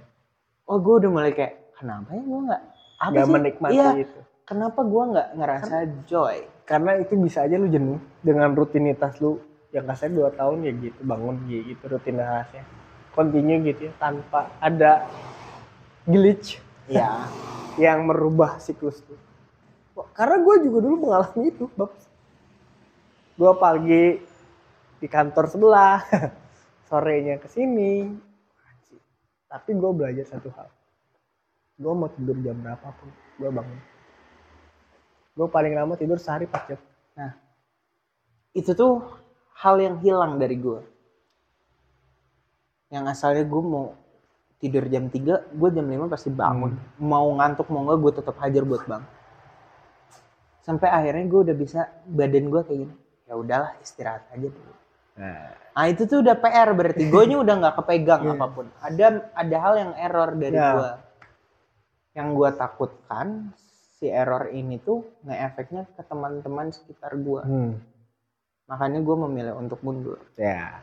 oh gue udah mulai kayak kenapa ya gue nggak apa nggak sih? menikmati iya. itu. Kenapa gue nggak ngerasa joy? karena itu bisa aja lu jenuh dengan rutinitas lu. Yang kasih dua tahun ya gitu bangun ya gitu rutinitasnya. Continue gitu ya tanpa ada glitch ya yang merubah siklus tuh. Karena gue juga dulu mengalami itu, Bab. Gue pagi di kantor sebelah, sorenya ke sini. Tapi gue belajar satu hal. Gue mau tidur jam berapapun, gue bangun. Gue paling lama tidur sehari 4 jam. itu tuh hal yang hilang dari gue yang asalnya gue mau tidur jam 3 gue jam 5 pasti bangun mau ngantuk mau enggak gue tetap hajar buat bang sampai akhirnya gue udah bisa badan gue kayak gini. Ya udahlah istirahat aja dulu. Nah. Itu tuh udah PR berarti. Gue udah nggak kepegang Iya. apa pun. Ada ada hal yang error dari Ya. gue yang gue takutkan si error ini tuh nge-efeknya ke teman-teman sekitar gue Hmm. makanya gue memilih untuk mundur. Ya.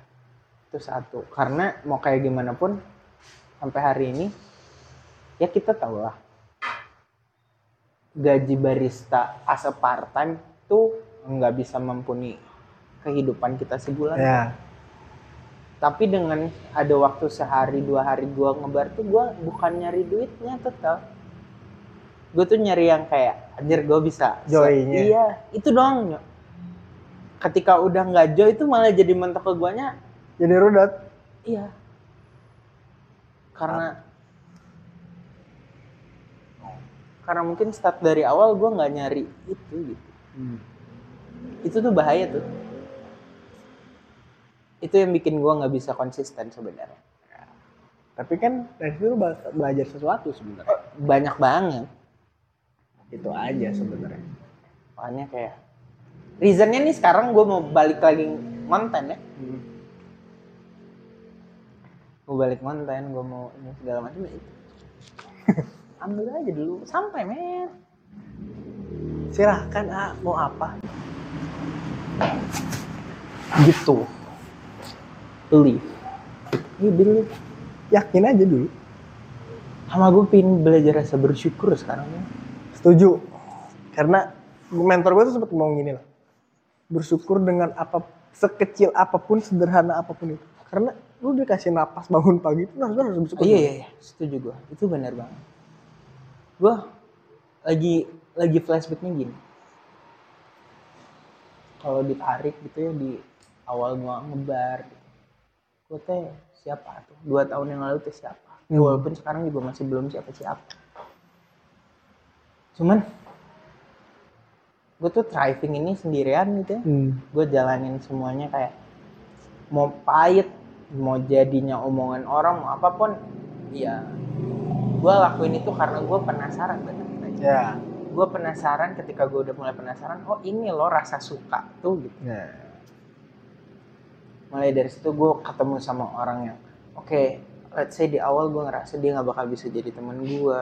itu satu. Karena mau kayak gimana pun sampai hari ini ya kita tahu lah gaji barista as a part time tuh nggak bisa mumpuni kehidupan kita sebulan. Ya. Tapi dengan ada waktu sehari dua hari gua ngebar tuh gua bukan nyari duitnya tetap gue tuh nyari yang kayak anjir gue bisa Joy-nya. iya itu doang ketika udah nggak joy itu malah jadi mentok ke guanya. Jadi rudat. Iya. Karena karena mungkin start dari awal gue nggak nyari itu gitu. Itu tuh bahaya tuh. Itu yang bikin gue nggak bisa konsisten sebenarnya. Tapi kan dari situ belajar sesuatu sebenarnya. Banyak banget. Itu aja sebenarnya. Makanya kayak reasonnya nih sekarang gue mau balik lagi konten ya. Mau balik konten gue mau ini segala macam ya itu ambil aja dulu. Sampai men. Silahkan ah mau apa? Gitu. Believe iya believe yakin aja dulu. Sama gue pingin belajar rasa bersyukur sekarang ya setuju. Karena mentor gue tuh sempat ngomong gini lah bersyukur dengan apa sekecil apa pun sederhana apa pun itu. Karena lu dikasih napas bangun pagi itu harus harus bersyukur. Iya iya iya. Setuju gue itu benar banget gue lagi lagi flashbacknya gini. Kalau ditarik gitu ya di awal gue ngebar gitu. gue teh siapa tuh? Dua tahun yang lalu tuh siapa? Ya, walaupun sekarang juga masih belum siapa siapa cuman gue tuh thriving ini sendirian gitu ya. Hmm. gue jalanin semuanya kayak mau pahit mau jadinya omongan orang mau apa pun ya gue lakuin itu karena gue penasaran bener ya. Gue penasaran ketika gue udah mulai penasaran oh ini loh rasa suka tuh gitu. Ya. Mulai dari situ gue ketemu sama orang yang oke let's say di awal gue ngerasa dia nggak bakal bisa jadi teman gue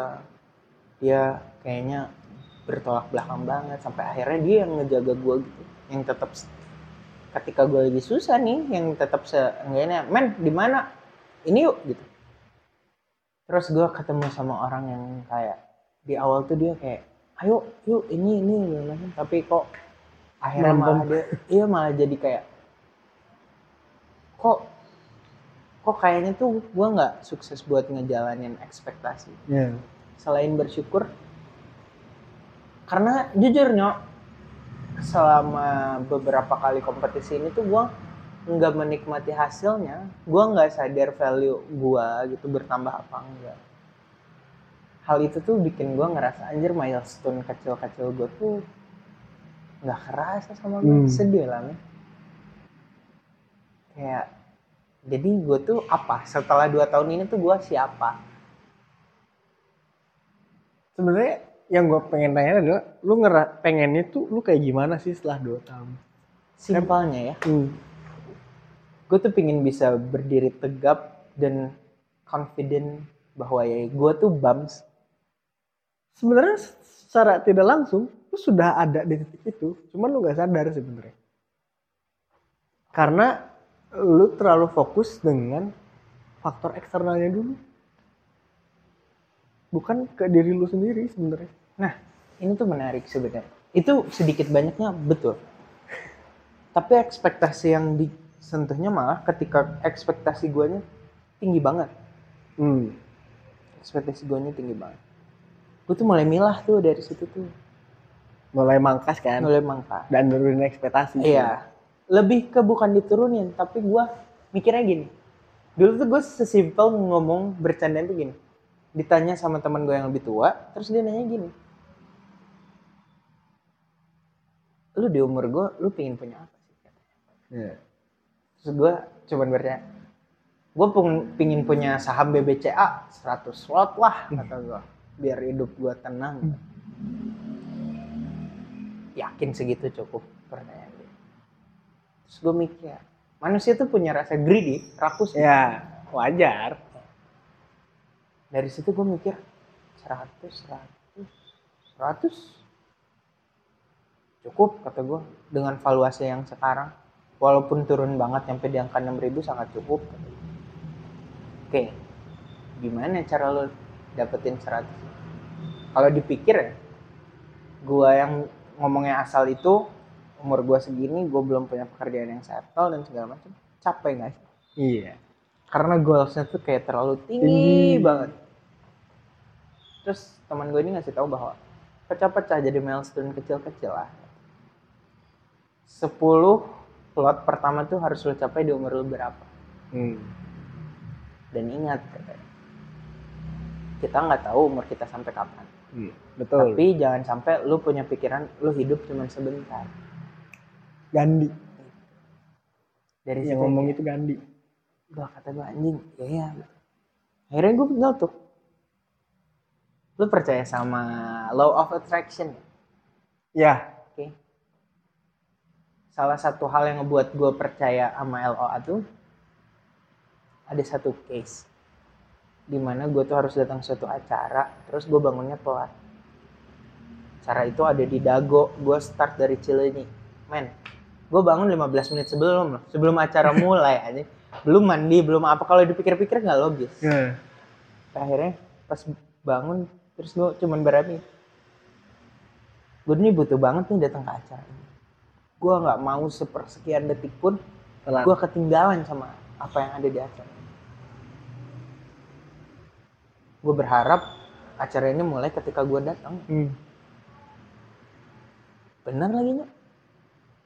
dia kayaknya bertolak belakang banget sampai akhirnya dia yang ngejaga gue gitu. Yang tetap ketika gue lagi susah nih yang tetap seenggaknya men di mana? Ini yuk gitu terus gue ketemu sama orang yang kayak di awal tuh dia kayak ayo yuk ini ini gimana tapi kok akhirnya malah dia iya malah jadi kayak kok kok kayaknya tuh gue nggak sukses buat ngejalanin ekspektasi? Ya selain bersyukur karena jujur nyok selama beberapa kali kompetisi ini tuh gue nggak menikmati hasilnya gue nggak sadar value gue gitu bertambah apa enggak. Hal itu tuh bikin gue ngerasa anjir milestone kecil-kecil gue tuh nggak kerasa sama gue Hmm. sedih lah men. Kayak jadi gue tuh apa? Setelah dua tahun ini tuh gue siapa? Sebenarnya yang gue pengen tanya adalah lu ngera pengennya tuh lu kayak gimana sih setelah dua tahun? Simpelnya ya. Hmm. Gue tuh pingin bisa berdiri tegap dan confident bahwa ya gue tuh bums sebenarnya secara tidak langsung lu sudah ada di titik itu cuman lu nggak sadar sebenarnya. Karena lu terlalu fokus dengan faktor eksternalnya dulu. Bukan ke diri lu sendiri sebenarnya. Nah ini tuh menarik sebenarnya. Itu sedikit banyaknya betul. Tapi ekspektasi yang disentuhnya malah ketika ekspektasi guanya tinggi banget hmm. ekspektasi guanya tinggi banget gue tuh mulai milah tuh dari situ tuh mulai mangkas kan mulai mangka dan nurunin ekspektasi Iya. Lebih ke bukan diturunin, tapi gua mikirnya gini. Dulu tuh gue sesimpel ngomong bercanda tuh gini. Ditanya sama teman gue yang lebih tua, terus dia nanya gini. Lu di umur gue, lu pengen punya apa sih? Iya. Terus gue cuman bertanya. Gue pingin punya saham BBCA 100 slot lah, kata gue. Biar hidup gue tenang. Yakin segitu cukup pertanyaan dia. Terus gue mikir, manusia tuh punya rasa greedy, rakus. ya wajar Dari situ gue mikir, 100, 100, 100. Cukup, kata gue. Dengan valuasi yang sekarang. Walaupun turun banget, sampai di angka 6000 sangat cukup. gua. Oke, gimana cara lo dapetin 100? Kalau dipikir ya, gue yang ngomongnya asal itu umur gue segini gue belum punya pekerjaan yang settle dan segala macam capek nggak sih Iya. karena goalsnya tuh kayak terlalu tinggi Tinggi. banget terus teman gue ini ngasih tahu bahwa pecah-pecah jadi milestone kecil-kecil lah 10 plot pertama tuh harus lo capai di umur lo berapa Hmm. dan ingat kita nggak tahu umur kita sampai kapan Iya. Betul. tapi jangan sampai lu punya pikiran lu hidup cuma sebentar Gandhi. dari Yang ngomong itu Gandhi. gua kata gua anjing ya ya akhirnya gue betul tuh lu percaya sama law of attraction Ya. Salah satu hal yang ngebuat gue percaya sama LOA tuh ada satu case di mana gue tuh harus datang suatu acara terus gue bangunnya telat. Acara itu ada di Dago gue start dari Cileunyi. Men gue bangun 15 menit sebelum loh sebelum acara mulai aja belum mandi belum apa. Kalau dipikir-pikir nggak logis. Nah. akhirnya pas bangun terus gue cuman berani. Gue ini butuh banget nih datang ke acara ini gue nggak mau sepersekian detik pun gue ketinggalan sama apa yang ada di acara gue berharap acara ini mulai ketika gue datang. Hmm. bener lagi nya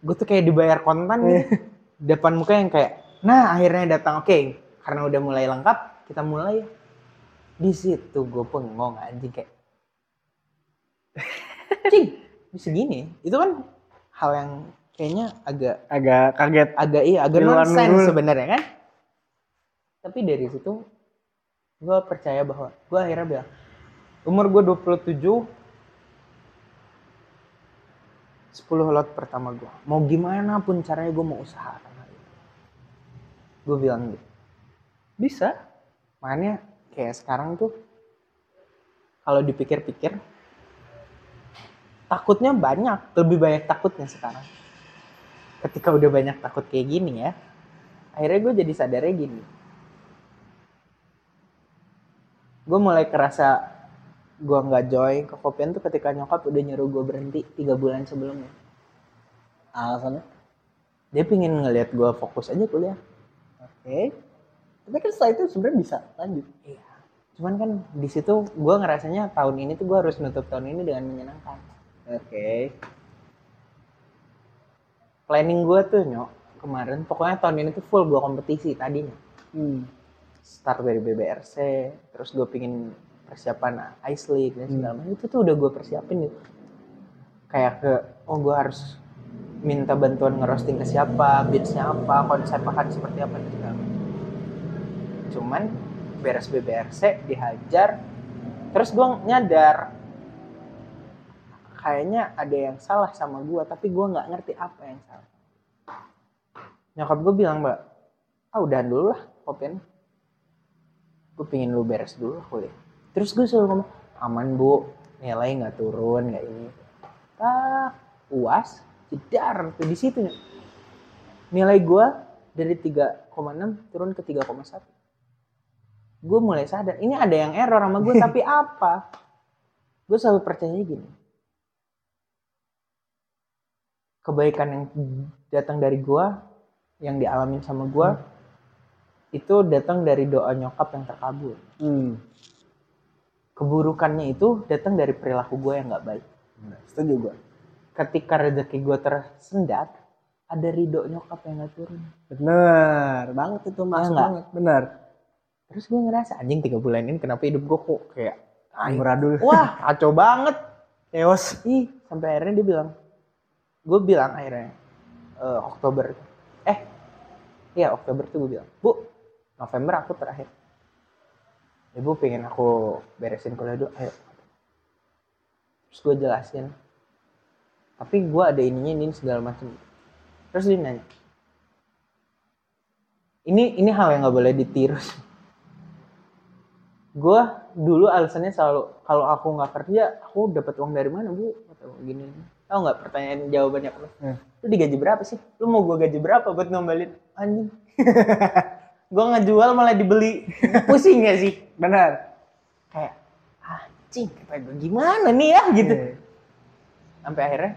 gue tuh kayak dibayar kontan gitu depan muka yang kayak nah akhirnya datang. Oke karena udah mulai lengkap kita mulai. Di situ gue pengong anjing kayak cing bisa gini itu kan hal yang kayaknya agak Agak kaget. agak iya agak nonsense sebenarnya kan? Tapi dari situ gue percaya bahwa gue akhirnya bilang umur gue 27 10 lot pertama gue mau gimana pun caranya gue mau itu gue bilang gitu. Bisa. Makanya kayak sekarang tuh kalau dipikir-pikir takutnya banyak lebih banyak takutnya sekarang ketika udah banyak takut kayak gini ya akhirnya gue jadi sadarnya gini gue mulai kerasa gue nggak joy ke kopian tuh ketika nyokap udah nyuruh gue berhenti tiga bulan sebelumnya Alasannya? dia pingin ngelihat gue fokus aja kuliah Oke. Tapi kan setelah itu sebenarnya bisa lanjut. iya cuman kan di situ gue ngerasanya tahun ini tuh gue harus nutup tahun ini dengan menyenangkan Oke. Planning gue tuh nyok kemarin. Pokoknya tahun ini tuh full gue kompetisi tadinya. Hmm. start dari BBRC terus gue pingin persiapan Ice League dan segala macam. Itu tuh udah gue persiapin gitu kayak ke oh gue harus minta bantuan ngerosting ke siapa beatsnya apa konsep akan seperti apa dan segala macam. Cuman beres BBRC dihajar terus gue nyadar kayaknya ada yang salah sama gue tapi gue nggak ngerti apa yang salah. Nyokap gue bilang mbak ah udahan dulu lah kopian gue pingin lu beres dulu kuliah. Terus gue selalu ngomong aman bu. Nilai nggak turun nggak ini. Ah uas jedar tuh di situ. Nilai gue dari 3,6 turun ke 3,1 gue mulai sadar ini ada yang error sama gue tapi apa? Gue selalu percaya gini kebaikan yang datang dari gue yang dialamin sama gue itu datang dari doa nyokap yang terkabul Hmm. keburukannya itu datang dari perilaku gue yang nggak baik Benar. Setuju gua. ketika rezeki gue tersendat ada ridho nyokap yang nggak turun Bener banget itu masuk nggak? banget. Bener. terus gue ngerasa anjing tiga bulan ini kenapa hidup gue kok kayak Amburadul. wah kacau banget Eos. ih sampai akhirnya dia bilang gue bilang akhirnya eh, Oktober. Eh iya Oktober tuh gue bilang bu November aku terakhir. Ibu pengen aku beresin kuliah dulu ayo. Terus gue jelasin. Tapi gue ada ininya ini segala macam. Terus dia nanya ini ini hal yang nggak boleh ditiru gue dulu alasannya selalu kalau aku nggak kerja aku dapat uang dari mana bu? Atau gini tau nggak pertanyaan jawabannya apa? Hmm. lu digaji berapa sih? Lu mau gue gaji berapa buat ngombalin anjing. Gue ngejual malah dibeli. Pusing gak sih? Bener. kayak anjing kata gue gimana nih ya? Gitu. Iya. sampai akhirnya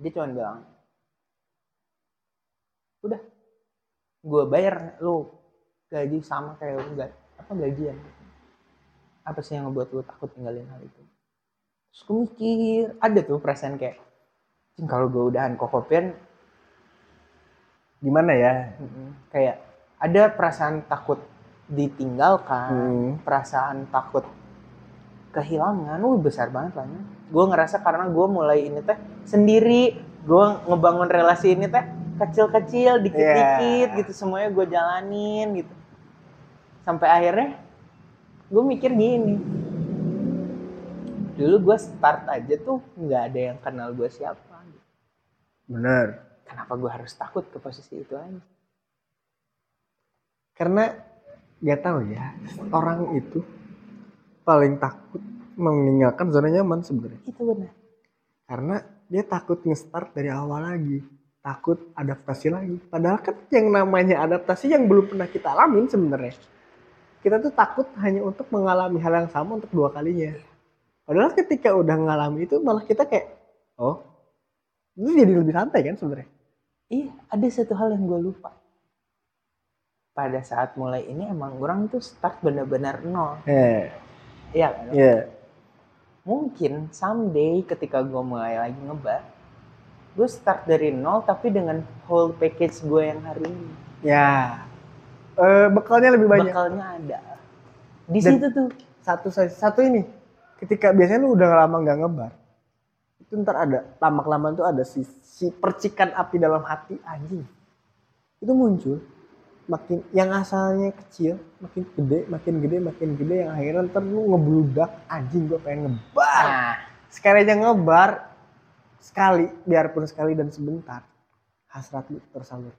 dia cuma bilang udah gue bayar lu gaji sama kayak lu nggak apa gajian? Apa sih yang ngebuat lu takut tinggalin hal itu terus gue mikir ada tuh perasaan kayak "Cing, kalau gue udahan kokopian Gimana ya? mm, kayak ada perasaan takut ditinggalkan Hmm. perasaan takut kehilangan wih besar banget lah gue ngerasa karena gue mulai ini teh sendiri gue ngebangun relasi ini teh kecil-kecil dikit-dikit Yeah. gitu semuanya gue jalanin gitu sampai akhirnya gue mikir gini dulu gue start aja tuh nggak ada yang kenal gue siapa gitu. Bener. kenapa gue harus takut ke posisi itu aja Karena gak tahu ya, orang itu paling takut meninggalkan zona nyaman sebenarnya. itu benar Karena dia takut nge-start dari awal lagi. Takut adaptasi lagi. Padahal kan yang namanya adaptasi yang belum pernah kita alamin sebenarnya. Kita tuh takut hanya untuk mengalami hal yang sama untuk dua kalinya. Padahal ketika udah ngalami itu malah kita kayak, oh, itu jadi lebih santai kan sebenarnya. Iya, ada satu hal yang gue lupa. Pada saat mulai ini emang orang tuh start benar-benar nol. Eh, Iya kan? iya. Mungkin someday ketika gue mulai lagi ngebar, gue start dari nol tapi dengan whole package gue yang hari ini. Ya. Eh, bekalnya lebih banyak. Bekalnya ada. Di Dan- situ tuh. satu satu ini ketika biasanya lu udah lama nggak ngebar itu ntar ada lama kelamaan tuh ada si, si percikan api dalam hati anjing. Itu muncul makin yang asalnya kecil makin gede makin gede makin gede yang akhirnya ntar lu ngebludak anjing gue pengen ngebar. Nah, sekali aja ngebar sekali biarpun sekali dan sebentar hasrat lu tersalur.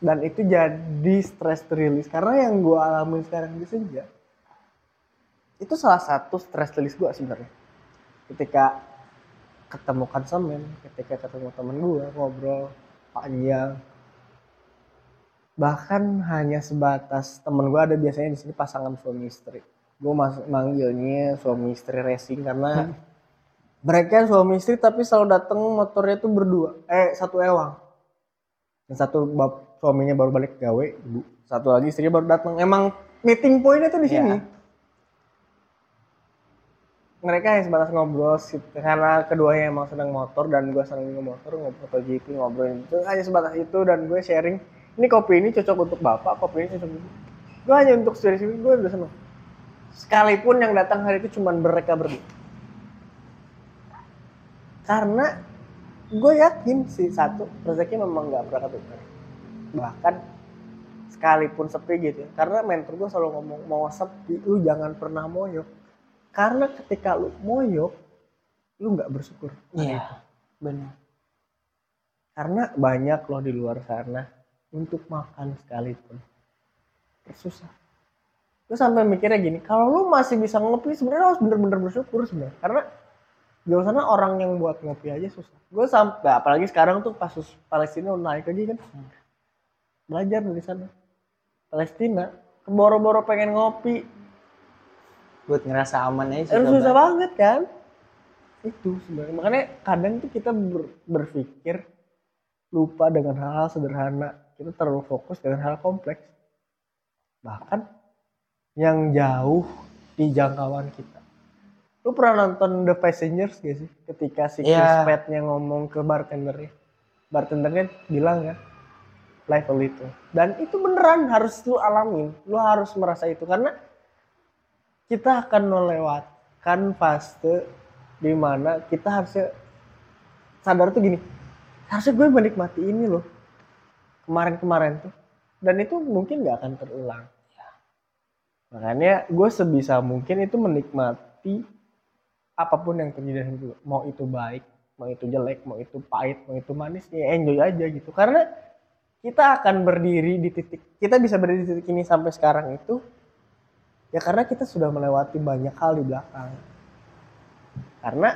Dan itu jadi stress release karena yang gue alamin sekarang di senja itu salah satu stress release gue sebenarnya. Ketika ketemu konsumen ketika ketemu temen gue ngobrol panjang bahkan hanya sebatas temen gue ada biasanya di sini pasangan suami istri. Gue mas manggilnya suami istri racing karena mereka suami istri tapi selalu datang motornya tuh berdua. Eh satu ewang. Dan satu bab suaminya baru balik gawe ibu satu lagi istrinya baru datang emang meeting pointnya tuh di Iya. sini mereka hanya sebatas ngobrol sih, karena keduanya emang senang motor dan gue senang juga motor ngobrol MotoGP ngobrol itu hanya sebatas itu dan gue sharing ini kopi ini cocok untuk bapak kopi ini cocok untuk gue hanya untuk sharing sini gue udah seneng. Sekalipun yang datang hari itu cuman mereka berdua. Karena gue yakin sih satu rezeki memang nggak pernah ketukar bahkan sekalipun sepi gitu ya. karena mentor gue selalu ngomong mau sepi lu jangan pernah moyok karena ketika lu moyok lu nggak bersyukur. Iya, benar. karena banyak loh di luar sana untuk makan sekalipun. Susah. Lu sampai mikirnya gini kalau lu masih bisa ngopi sebenarnya harus bener-bener bersyukur sebenarnya. Karena di luar sana orang yang buat ngopi aja susah. Gue sampai apalagi sekarang tuh kasus Palestina naik lagi kan. Belajar dari sana. Palestina boro-boro pengen ngopi Buat ngerasa aman aja Itu susah susah banget. banget kan? Itu sebenarnya. Makanya kadang tuh kita ber- berpikir lupa dengan hal-hal sederhana. Kita terlalu fokus dengan hal kompleks. Bahkan yang jauh di jangkauan kita. Lu pernah nonton The Passengers gak sih? Ketika si Chris Iya. Pratt-nya ngomong ke bartendernya. Bartendernya bilang kan, life a little. Dan itu beneran harus lu alamin. Lu harus merasa itu. Karena kita akan melewatkan fase di mana kita harusnya sadar tuh gini harusnya gue menikmati ini loh kemarin-kemarin tuh. Dan itu mungkin nggak akan terulang. Makanya gue sebisa mungkin itu menikmati apa pun yang terjadi dalam hidup mau itu baik mau itu jelek mau itu pahit mau itu manis ya enjoy aja gitu. Karena kita akan berdiri di titik kita bisa berdiri di titik ini sampai sekarang itu ya karena kita sudah melewati banyak hal di belakang karena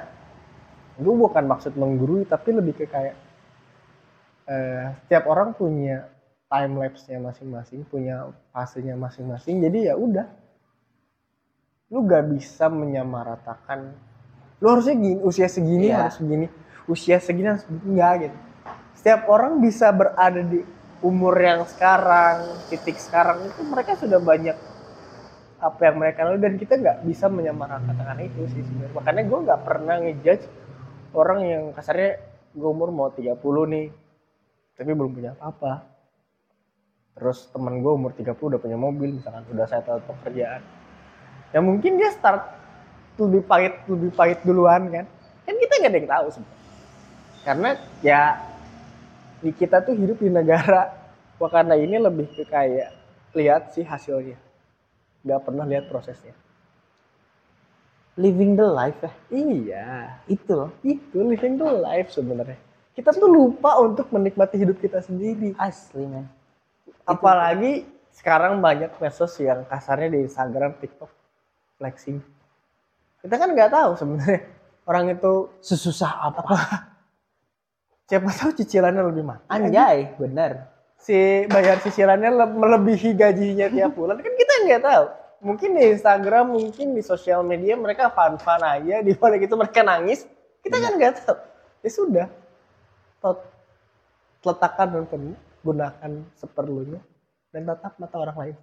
gue bukan maksud menggurui tapi lebih ke kayak eh, setiap orang punya time lapse nya masing-masing punya fasenya masing-masing jadi ya udah lu gak bisa menyamaratakan lu harusnya gini usia segini Iya. harus segini usia segini harus begini. enggak gitu setiap orang bisa berada di umur yang sekarang titik sekarang itu mereka sudah banyak apa yang mereka lalu dan kita nggak bisa menyamaratakan itu sih sebenarnya. Makanya gue nggak pernah ngejudge orang yang kasarnya gue umur mau 30 nih tapi belum punya apa-apa. Terus teman gue umur 30 udah punya mobil misalkan udah saya tahu pekerjaan ya mungkin dia start lebih pahit lebih pahit duluan kan? Kan kita nggak ada yang tahu sebenarnya. Karena ya di kita tuh hidup di negara Wakanda ini lebih ke kayak lihat sih hasilnya nggak pernah lihat prosesnya. Living the life ya? Iya. Itu loh. Itu living the life sebenarnya. Kita tuh lupa untuk menikmati hidup kita sendiri. Asli men. Apalagi sekarang banyak medsos yang kasarnya di Instagram TikTok flexing. Kita kan nggak tahu sebenarnya. Orang itu sesusah apa? Siapa tahu cicilannya lebih mahal anjay bener si bayar cicilannya le- melebihi gajinya tiap bulan kan kita nggak tahu. Mungkin di Instagram mungkin di sosial media mereka fun aja di balik itu mereka nangis. Kita kan nggak tahu. Ya sudah. Letakkan dan penuh gunakan seperlunya dan tatap mata orang lain.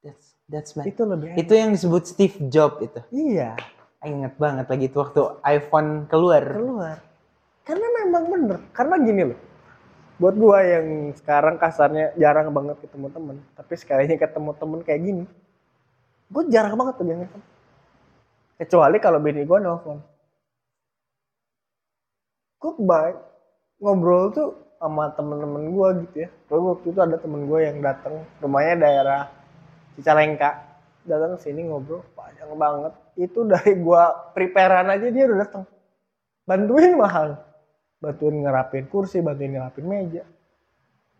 That's that's man. itu lebih itu yang disebut Steve Jobs itu. Iya. Aku inget banget lagi itu waktu iPhone keluar. Keluar. Karena memang bener. Karena gini loh buat gua yang sekarang kasarnya jarang banget ketemu temen tapi sekalinya ketemu temen kayak gini gue jarang banget tuh yang nelfon kecuali kalau bini gua nelfon. Gue baik ngobrol tuh sama temen-temen gua gitu ya. Lalu waktu itu ada temen gua yang datang rumahnya daerah Cicalengka. Datang sini ngobrol panjang banget. Itu dari gua preparean aja dia udah datang bantuin mahal bantuin ngerapin kursi bantuin ngerapin meja.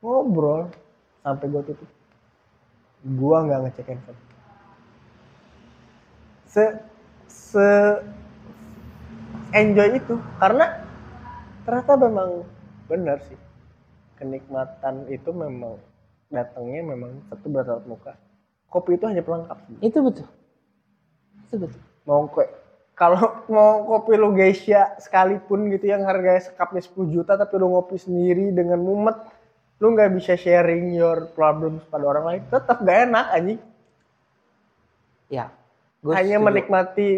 Ngobrol sampai gua tutup. Gua nggak ngecek handphone. Se se enjoy itu karena ternyata memang benar sih. Kenikmatan itu memang datangnya memang satu bertatap muka. Kopi itu hanya pelengkap itu betul. Itu betul. Mau kue kalau mau kopi lu geisha sekalipun gitu yang harganya sekapnya 10 juta tapi lu ngopi sendiri dengan mumet lu nggak bisa sharing your problems pada orang lain. Tetap gak enak anjing. Ya gua hanya setuju. menikmati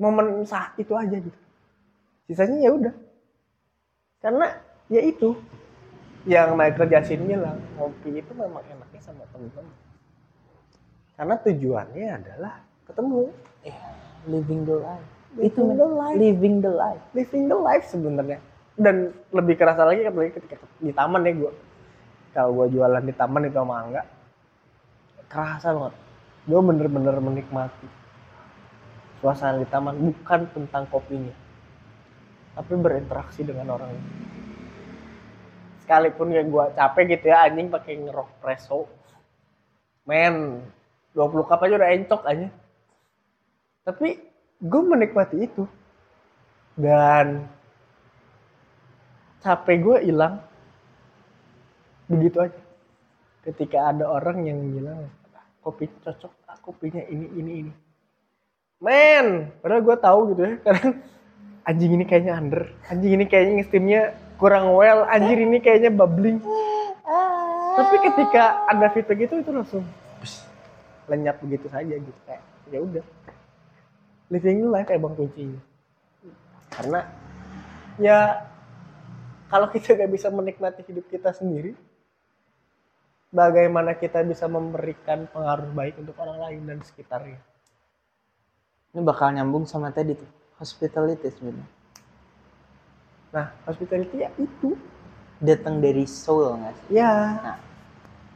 momen saat itu aja gitu. Sisanya ya udah. Karena ya itu yang Michael Jackson bilang ngopi itu memang enaknya sama temen-temen. Karena tujuannya adalah ketemu. Eh, living the life. Living itu the life. living the life. Living the life sebenarnya. Dan lebih kerasa lagi apalagi ketika di taman ya gue kalau gue jualan di taman itu sama Angga kerasa banget. Gue bener-bener menikmati suasana di taman bukan tentang kopinya tapi berinteraksi dengan orang sekalipun ya gue capek gitu ya anjing pakai ngerok preso. Men 20 cup aja udah encok aja tapi gue menikmati itu. Dan capek gue hilang. Begitu aja. Ketika ada orang yang bilang kopi cocok ah, kopinya ini ini ini. Men padahal gue tahu gitu ya karena anjing ini kayaknya under anjing ini kayaknya ngestimnya kurang well anjir ini kayaknya bubbling. Tapi ketika ada feedback itu itu langsung lenyap begitu saja gitu. Ya udah living life emang kuncinya. Karena ya kalau kita gak bisa menikmati hidup kita sendiri bagaimana kita bisa memberikan pengaruh baik untuk orang lain dan sekitarnya? Ini bakal nyambung sama tadi tuh hospitality sebenarnya. Nah hospitality ya itu. Datang dari soul nggak sih? Ya. Nah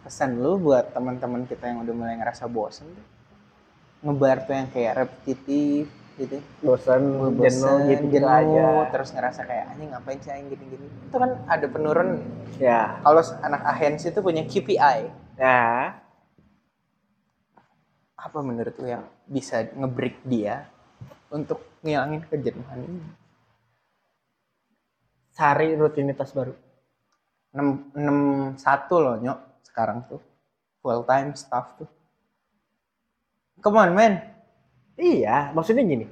pesan lu buat teman-teman kita yang udah mulai ngerasa bosen tuh ngebar tuh yang kayak repetitif gitu. Bosan jenuh gitu, jenuh, aja. terus ngerasa kayak anjing ngapain sih anjing gini-gini. Itu kan ada penurun ya. Kalau anak ahensi itu punya KPI ya. Apa menurut lu yang bisa ngebreak dia untuk ngilangin kejenuhan ini? Cari rutinitas baru. 6, 61 loh nyok sekarang tuh. Full time staff tuh come on man. Iya maksudnya gini.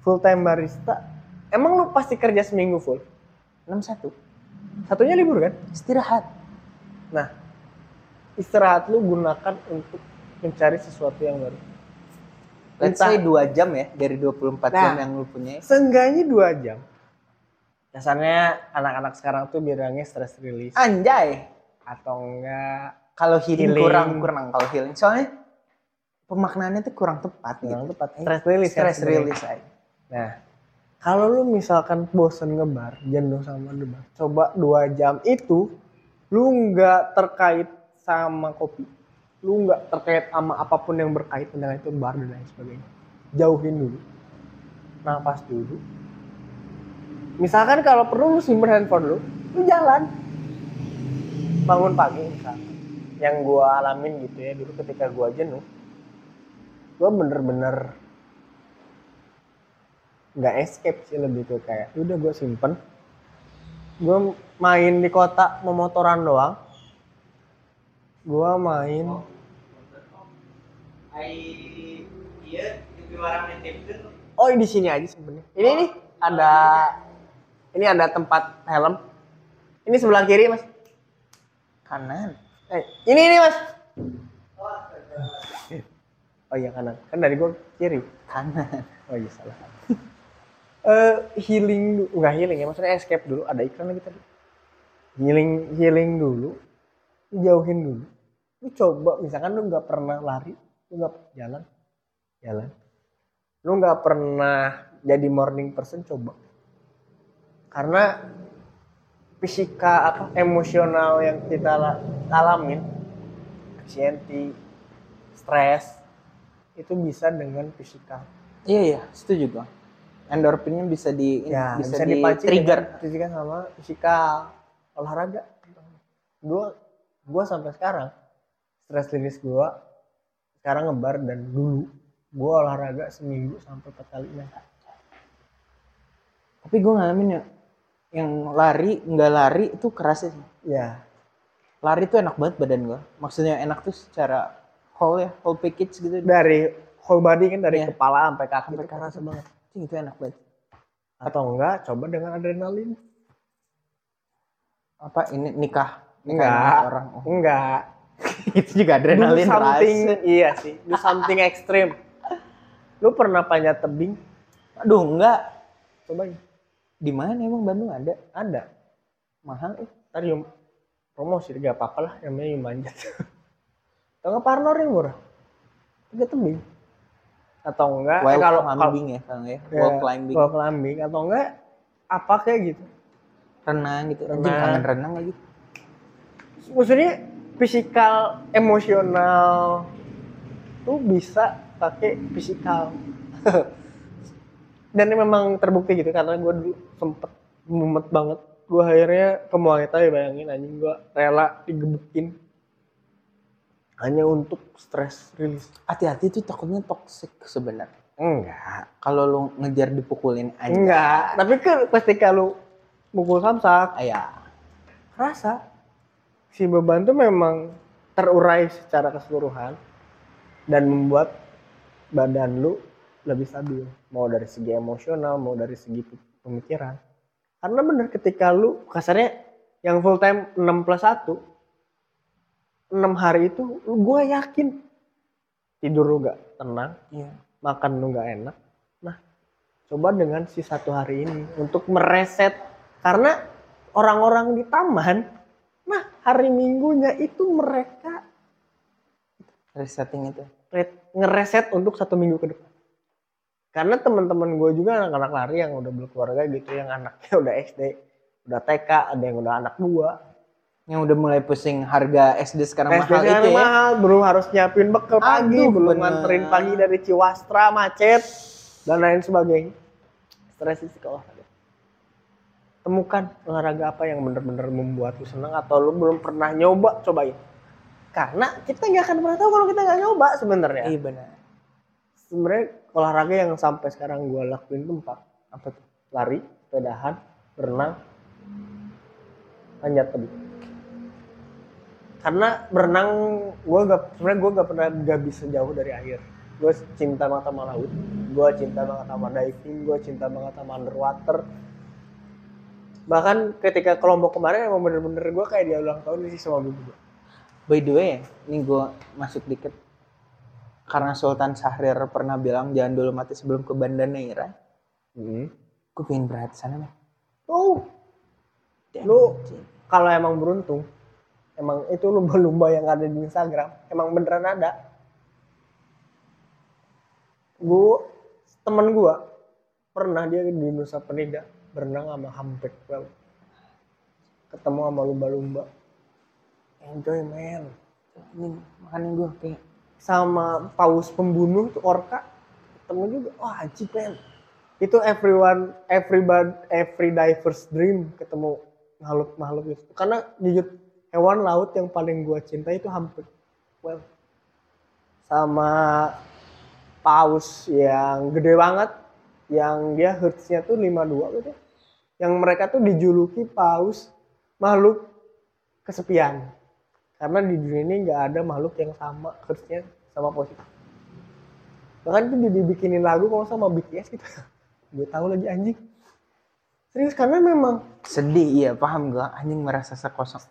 Full time barista emang lu pasti kerja seminggu full? 61 satunya libur kan? Istirahat. Nah istirahat lu gunakan untuk mencari sesuatu yang baru. Let's Entah- say 2 jam ya dari 24 jam Nah. yang lu punya. seenggaknya dua jam. Dasarnya anak-anak sekarang tuh bilangnya stress release. Anjay! Atau enggak kalau healing, Healing. kurang kurang kalau healing. Soalnya pemaknaannya tuh kurang tepat kurang gitu tepat stress release stress sebenarnya. release aja nah kalau lu misalkan bosen ngebar jenuh sama debar coba dua jam itu lu nggak terkait sama kopi. Lu nggak terkait sama apa pun yang berkaitan dengan itu bar dan lain sebagainya. Jauhin dulu. Nafas dulu. Misalkan kalau perlu lu simpen handphone lu lu jalan. Bangun pagi misalkan. Yang gua alamin gitu ya dulu ketika gua jenuh gua bener-bener nggak escape sih lebih ke kayak udah gue simpen gue main di kota memotoran doang gue main oh di sini aja sebenarnya. Ini nih ada ini ada tempat helm. Ini sebelah kiri mas. Kanan. Eh, ini ini mas. Oh iya kanan kan dari gue kiri kanan Oh iya salah. Eh healing enggak healing ya maksudnya escape dulu ada iklan lagi tadi. Healing healing dulu, lu jauhin dulu. Lu coba misalkan lu nggak pernah lari, lu nggak jalan, jalan. Lu nggak pernah jadi morning person coba. Karena fisika apa emosional yang kita la- alamin, anxiety, stres itu bisa dengan fisikal. iya iya setuju gua. Endorfinnya bisa di ya bisa, bisa, di trigger. dengan fisikal sama fisikal olahraga. Gua gua sampai sekarang stress release gua sekarang ngebar dan dulu gua olahraga seminggu sampai empat kali tapi gue ngalamin ya yang lari nggak lari itu keras sih. Ya. Lari tuh enak banget badan gua. Maksudnya enak tuh secara whole ya whole package gitu. Dari whole body kan dari Iya. kepala sampai kaki Sampai kerasa banget. Cing, itu enak banget. Atau enggak coba dengan adrenalin. Apa ini nikah? Nikah enggak. orang. Oh, enggak. Itu juga do adrenalin something. Rush. iya sih do something ekstrim lu pernah panjat tebing? Aduh enggak. Coba di mana emang? Bandung ada? Ada. Mahal eh. Yum promosi gak apa-apa lah namanya manjat atau nggak partner yang murah tiga tebing atau enggak wild eh, kalau climbing ya kalau ya. Kalau- wall ya, climbing. wall climbing. Atau enggak apa kayak gitu. Renang gitu. Renang. anjing kangen renang lagi. Maksudnya fisikal emosional tuh bisa pakai fisikal. Dan ini memang terbukti gitu karena gue dulu sempet mumet banget. Gue akhirnya ke Muay Thai bayangin anjing gue rela digebukin hanya untuk stress release. Hati-hati tuh takutnya toxic sebenarnya. Enggak. Kalau lu ngejar dipukulin aja. Enggak. Tapi kan ketika lu mukul samsak. Ah, ya rasa. Si beban tuh memang terurai secara keseluruhan dan membuat badan lu lebih stabil. Mau dari segi emosional mau dari segi pemikiran. Karena bener ketika lu kasarnya yang full time 6 plus 1 6 hari itu gue yakin. Tidur lu gak tenang iya. makan lu gak enak. Nah coba dengan si satu hari ini untuk mereset. Karena orang-orang di taman nah hari minggunya itu mereka resetting itu. ngereset untuk satu minggu ke depan. Karena teman-teman gue juga anak-anak lari yang udah berkeluarga gitu yang anaknya udah SD udah TK ada yang udah anak dua yang udah mulai pusing harga SD sekarang SD mahal sekarang itu ya. mahal, belum harus nyiapin bekal pagi Aduh, belum bener. nganterin pagi dari Ciwastra macet dan lain sebagainya. Stres sih kalau olahraga. Temukan olahraga apa yang bener-bener membuat lu senang atau lu belum pernah nyoba cobain. Karena kita nggak akan pernah tahu kalau kita nggak nyoba sebenarnya. Iya benar sebenarnya olahraga yang sampai sekarang gue lakuin tuh empat. Apa tuh? Lari sepedahan berenang panjat tebing karena berenang gue gak sebenarnya gue gak pernah gak bisa jauh dari air gue cinta banget sama laut gue cinta banget sama diving gue cinta banget sama underwater bahkan ketika kelompok kemarin emang bener-bener gue kayak dia ulang tahun sih sama gue By the way, ini gue masuk dikit. Karena Sultan Syahrir pernah bilang jangan dulu mati sebelum ke Banda Neira. Gue pengen berat sana, men. oh Damn, Lu- kalau emang beruntung emang itu lumba-lumba yang ada di Instagram. Emang beneran ada. Gua temen gua pernah dia di Nusa Penida berenang sama humpback whale ketemu sama lumba-lumba. Enjoy man Ini makanya gue kayak sama paus pembunuh tuh orca. Ketemu juga. Wah anjing man itu everyone everybody every diver's dream ketemu makhluk makhluk itu. Karena jujur hewan laut yang paling gua cinta itu hampir well sama paus yang gede banget yang dia hertznya tuh 52 gitu yang mereka tuh dijuluki paus makhluk kesepian. Karena di dunia ini nggak ada makhluk yang sama hertznya sama paus bahkan itu di- dibikinin lagu kalau sama BTS gitu. Gue tahu lagi anjing. Serius karena memang sedih, iya paham gue. Anjing merasa sekosong.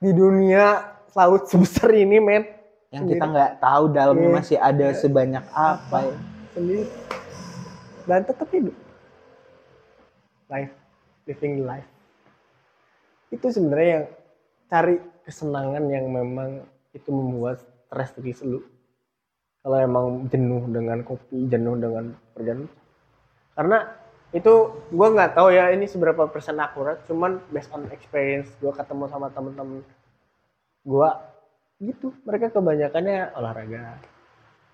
Di dunia laut sebesar ini men. Yang kita nggak tahu dalamnya Iya. masih ada sebanyak apa. ya. sendiri. Dan tetap hidup. Life living life. Itu sebenarnya yang cari kesenangan yang memang itu membuat stres diri lu. Kalau emang jenuh dengan kopi jenuh dengan perjalanan karena itu gue nggak tahu ya ini seberapa persen akurat cuman based on experience gue ketemu sama temen-temen gue gitu. Mereka kebanyakannya olahraga.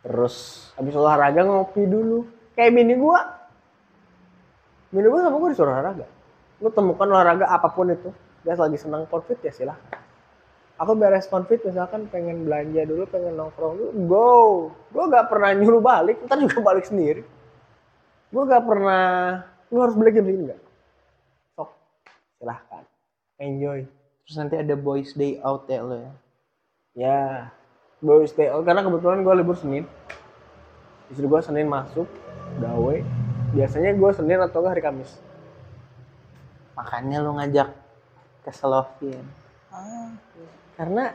Terus habis olahraga ngopi dulu. Kayak bini gua. Bini gua sama gua disuruh olahraga. Lu temukan olahraga apa pun itu. Dia lagi senang konfit ya silahkan aku beres konfit misalkan pengen belanja dulu pengen nongkrong dulu go. Gua gak pernah nyuruh balik ntar juga balik sendiri gua gak pernah lu harus beli game ini enggak sok silahkan enjoy Terus nanti ada boys day out ya lo ya. Ya, gue stay out karena kebetulan gue libur Senin. Istri gue Senin masuk, gawe. Biasanya gue Senin atau hari Kamis. Makanya lu ngajak ke Slovin. Karena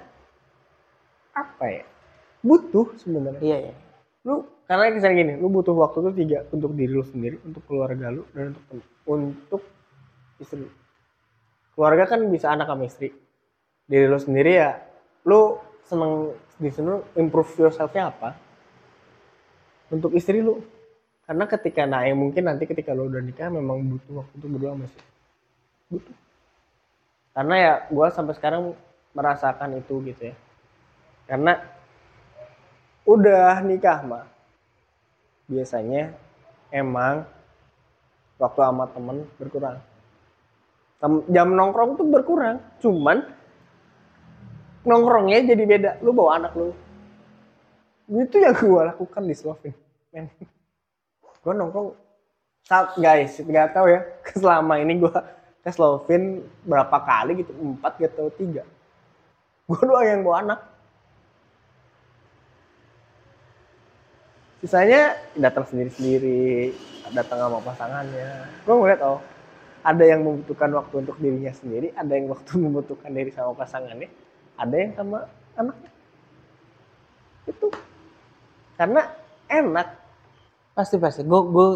apa ya? Butuh sebenarnya. Iya ya. Lu karena misalnya gini, lu butuh waktu tuh tiga untuk diri lu sendiri, untuk keluarga lu, dan untuk untuk istri. lu. Keluarga kan bisa anak sama istri. Diri lu sendiri ya, lu seneng di sini improve yourself-nya apa? Untuk istri lu. Karena ketika yang mungkin nanti ketika lu udah nikah memang butuh waktu untuk berdua masih butuh. Karena ya gua sampai sekarang merasakan itu gitu ya. Karena udah nikah mah biasanya emang waktu sama temen berkurang. Tem- jam nongkrong tuh berkurang. Cuman nongkrongnya jadi beda. Lu bawa anak lu. Itu yang gue lakukan di Slovin men. Gue nongkrong. Saat guys nggak tahu ya. Selama ini gue ke Slovin berapa kali gitu? Empat gitu tiga. Gue doang yang bawa anak sisanya datang sendiri-sendiri datang sama pasangannya gue ngeliat oh ada yang membutuhkan waktu untuk dirinya sendiri ada yang waktu membutuhkan diri sama pasangannya ada yang sama anaknya itu karena enak Pasti pasti. Gue gue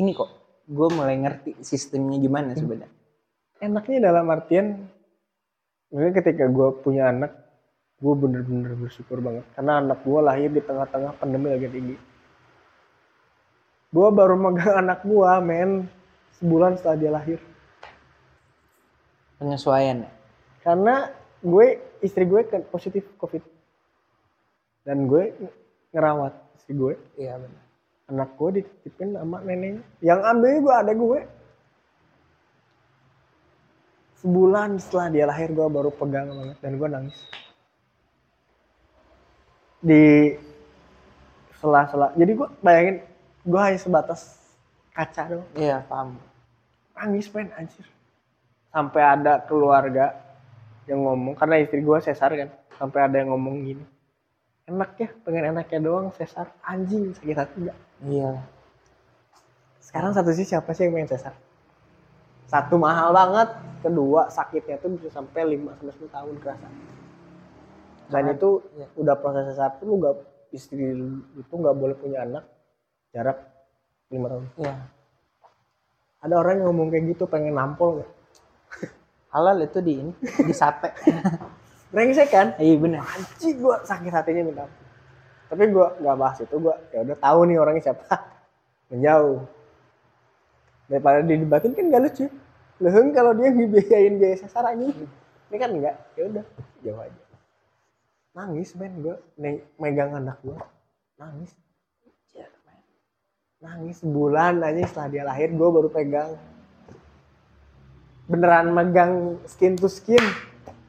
ini kok. Gue mulai ngerti sistemnya gimana sebenarnya. enaknya dalam artian Makanya ketika gue punya anak gue bener-bener bersyukur banget karena anak gue lahir di tengah-tengah pandemi lagi tinggi gue baru megang anak gue men. Sebulan setelah dia lahir. Penyesuaian. Ya. karena gue istri gue kan positif covid. Dan gue ngerawat istri gue. Iya benar. anak gue dititipin sama neneknya. Yang ambil gue ada gue. Sebulan setelah dia lahir gue baru pegang banget dan gue nangis. Di sela-sela jadi gue bayangin gue hanya sebatas kaca doang. Iya paham. nangis men anjir. Sampai ada keluarga yang ngomong karena istri gue sesar kan. Sampai ada yang ngomong gini enak ya pengen enaknya doang sesar anjing sakit hati enggak iya. Sekarang satu sih siapa sih yang pengen sesar satu mahal banget kedua sakitnya tuh bisa sampai 5 sampai 10 tahun kerasa. Dan Sangat, itu iya. udah proses sesar tuh lu nggak istri itu nggak boleh punya anak jarak lima tahun. Iya. Ada orang yang ngomong kayak gitu pengen nampol nggak? Halal itu di di sate. Brengsek kan? Iya bener. Anjing gua sakit hatinya minta tapi gua nggak bahas itu gua ya udah tahu nih orangnya siapa. Menjauh. Daripada didebatin kan gak lucu. Leheng kalau dia ngebiayain biaya sesar ini ini kan enggak ya udah jauh aja. Nangis men gua. Megang anak gua. Nangis nangis sebulan aja setelah dia lahir gua baru pegang. Beneran megang skin to skin.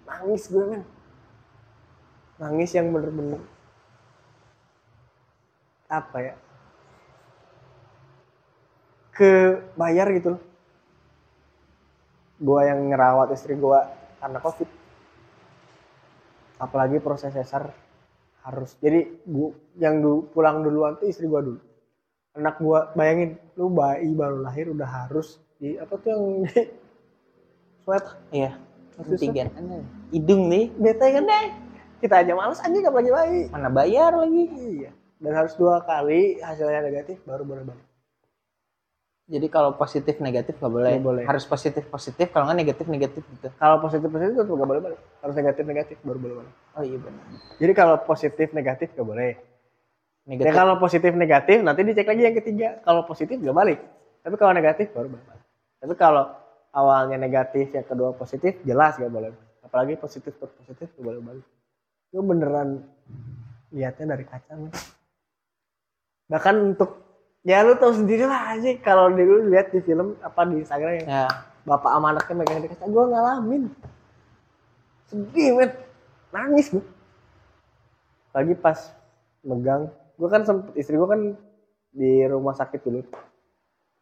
Nangis gue men. Nangis yang bener-bener apa ya? Ke bayar gitu loh. Gua yang ngerawat istri gua karena covid. Apalagi proses sesar harus jadi gua yang du, pulang duluan tuh istri gua dulu anak gua bayangin lu bayi baru lahir udah harus di apa tuh yang di swab iya tiga hidung nih. Bete kan? Deh kita aja males aja nggak lagi bayi. Mana bayar lagi? Iya. Dan harus dua kali hasilnya negatif baru boleh balik. Jadi kalau positif negatif nggak boleh. Nggak boleh. harus positif positif kalau nggak negatif negatif gitu. Kalau positif positif tetap nggak boleh balik. Harus negatif negatif baru boleh balik. Oh iya benar. Jadi kalau positif negatif nggak boleh ya negatif kalau positif negatif nanti dicek lagi yang ketiga. Kalau positif nggak balik. Tapi kalau negatif baru balik. Tapi kalau awalnya negatif yang kedua positif jelas nggak boleh apalagi positif per positif nggak boleh balik. Itu beneran lihatnya dari kaca men. bahkan untuk ya lu tahu sendiri lah aja kalau dulu lihat di film apa di Instagram yang ya. Bapak sama anaknya megang di kaca gue ngalamin. Sedih men. Nangis gue lagi pas megang gue kan sempet istri gue kan di rumah sakit dulu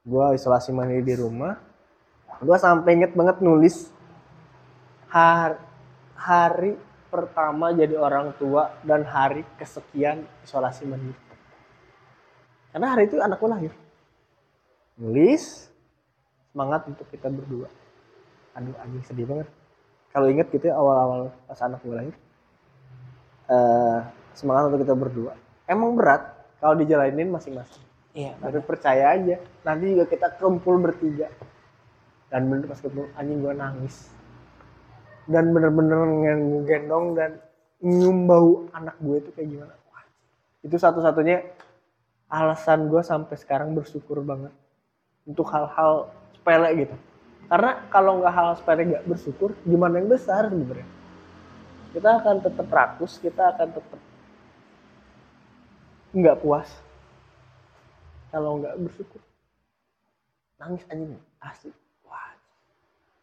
gue isolasi mandiri di rumah. Gue sampai inget banget nulis har- hari pertama jadi orang tua dan hari kesekian isolasi mandiri. Karena hari itu anak gue lahir. Nulis semangat untuk kita berdua. Aduh anjing sedih banget. Kalau inget gitu ya awal-awal pas anak gue lahir eh semangat untuk kita berdua emang berat kalau dijalanin masing-masing. Iya tapi percaya aja nanti juga kita kumpul bertiga. Dan bener pas ketemu anjing gue nangis. Dan bener-bener ngegendong dan nyium bau anak gue itu kayak gimana. Wah, itu satu-satunya alasan gue sampai sekarang bersyukur banget untuk hal-hal sepele gitu. Karena kalau nggak hal sepele nggak bersyukur gimana yang besar sebenarnya? Kita akan tetap rakus kita akan tetap nggak puas. Kalau nggak bersyukur. Nangis anjing. Asli. Wah.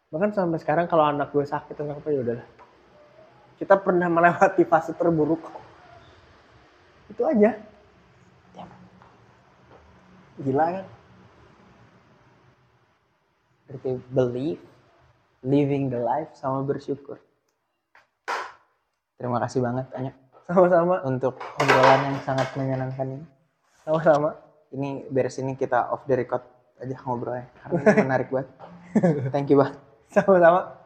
Bahkan sampai sekarang kalau anak gue sakit atau apa ya udahlah. Kita pernah melewati fase terburuk. Kok. itu aja. Gila kan? Berarti believe living the life sama bersyukur. Terima kasih banget Anya sama-sama. Untuk obrolan yang sangat menyenangkan ini. Sama-sama. Ini beres ini kita off the record aja ngobrolnya. Karena menarik banget. Thank you banget sama-sama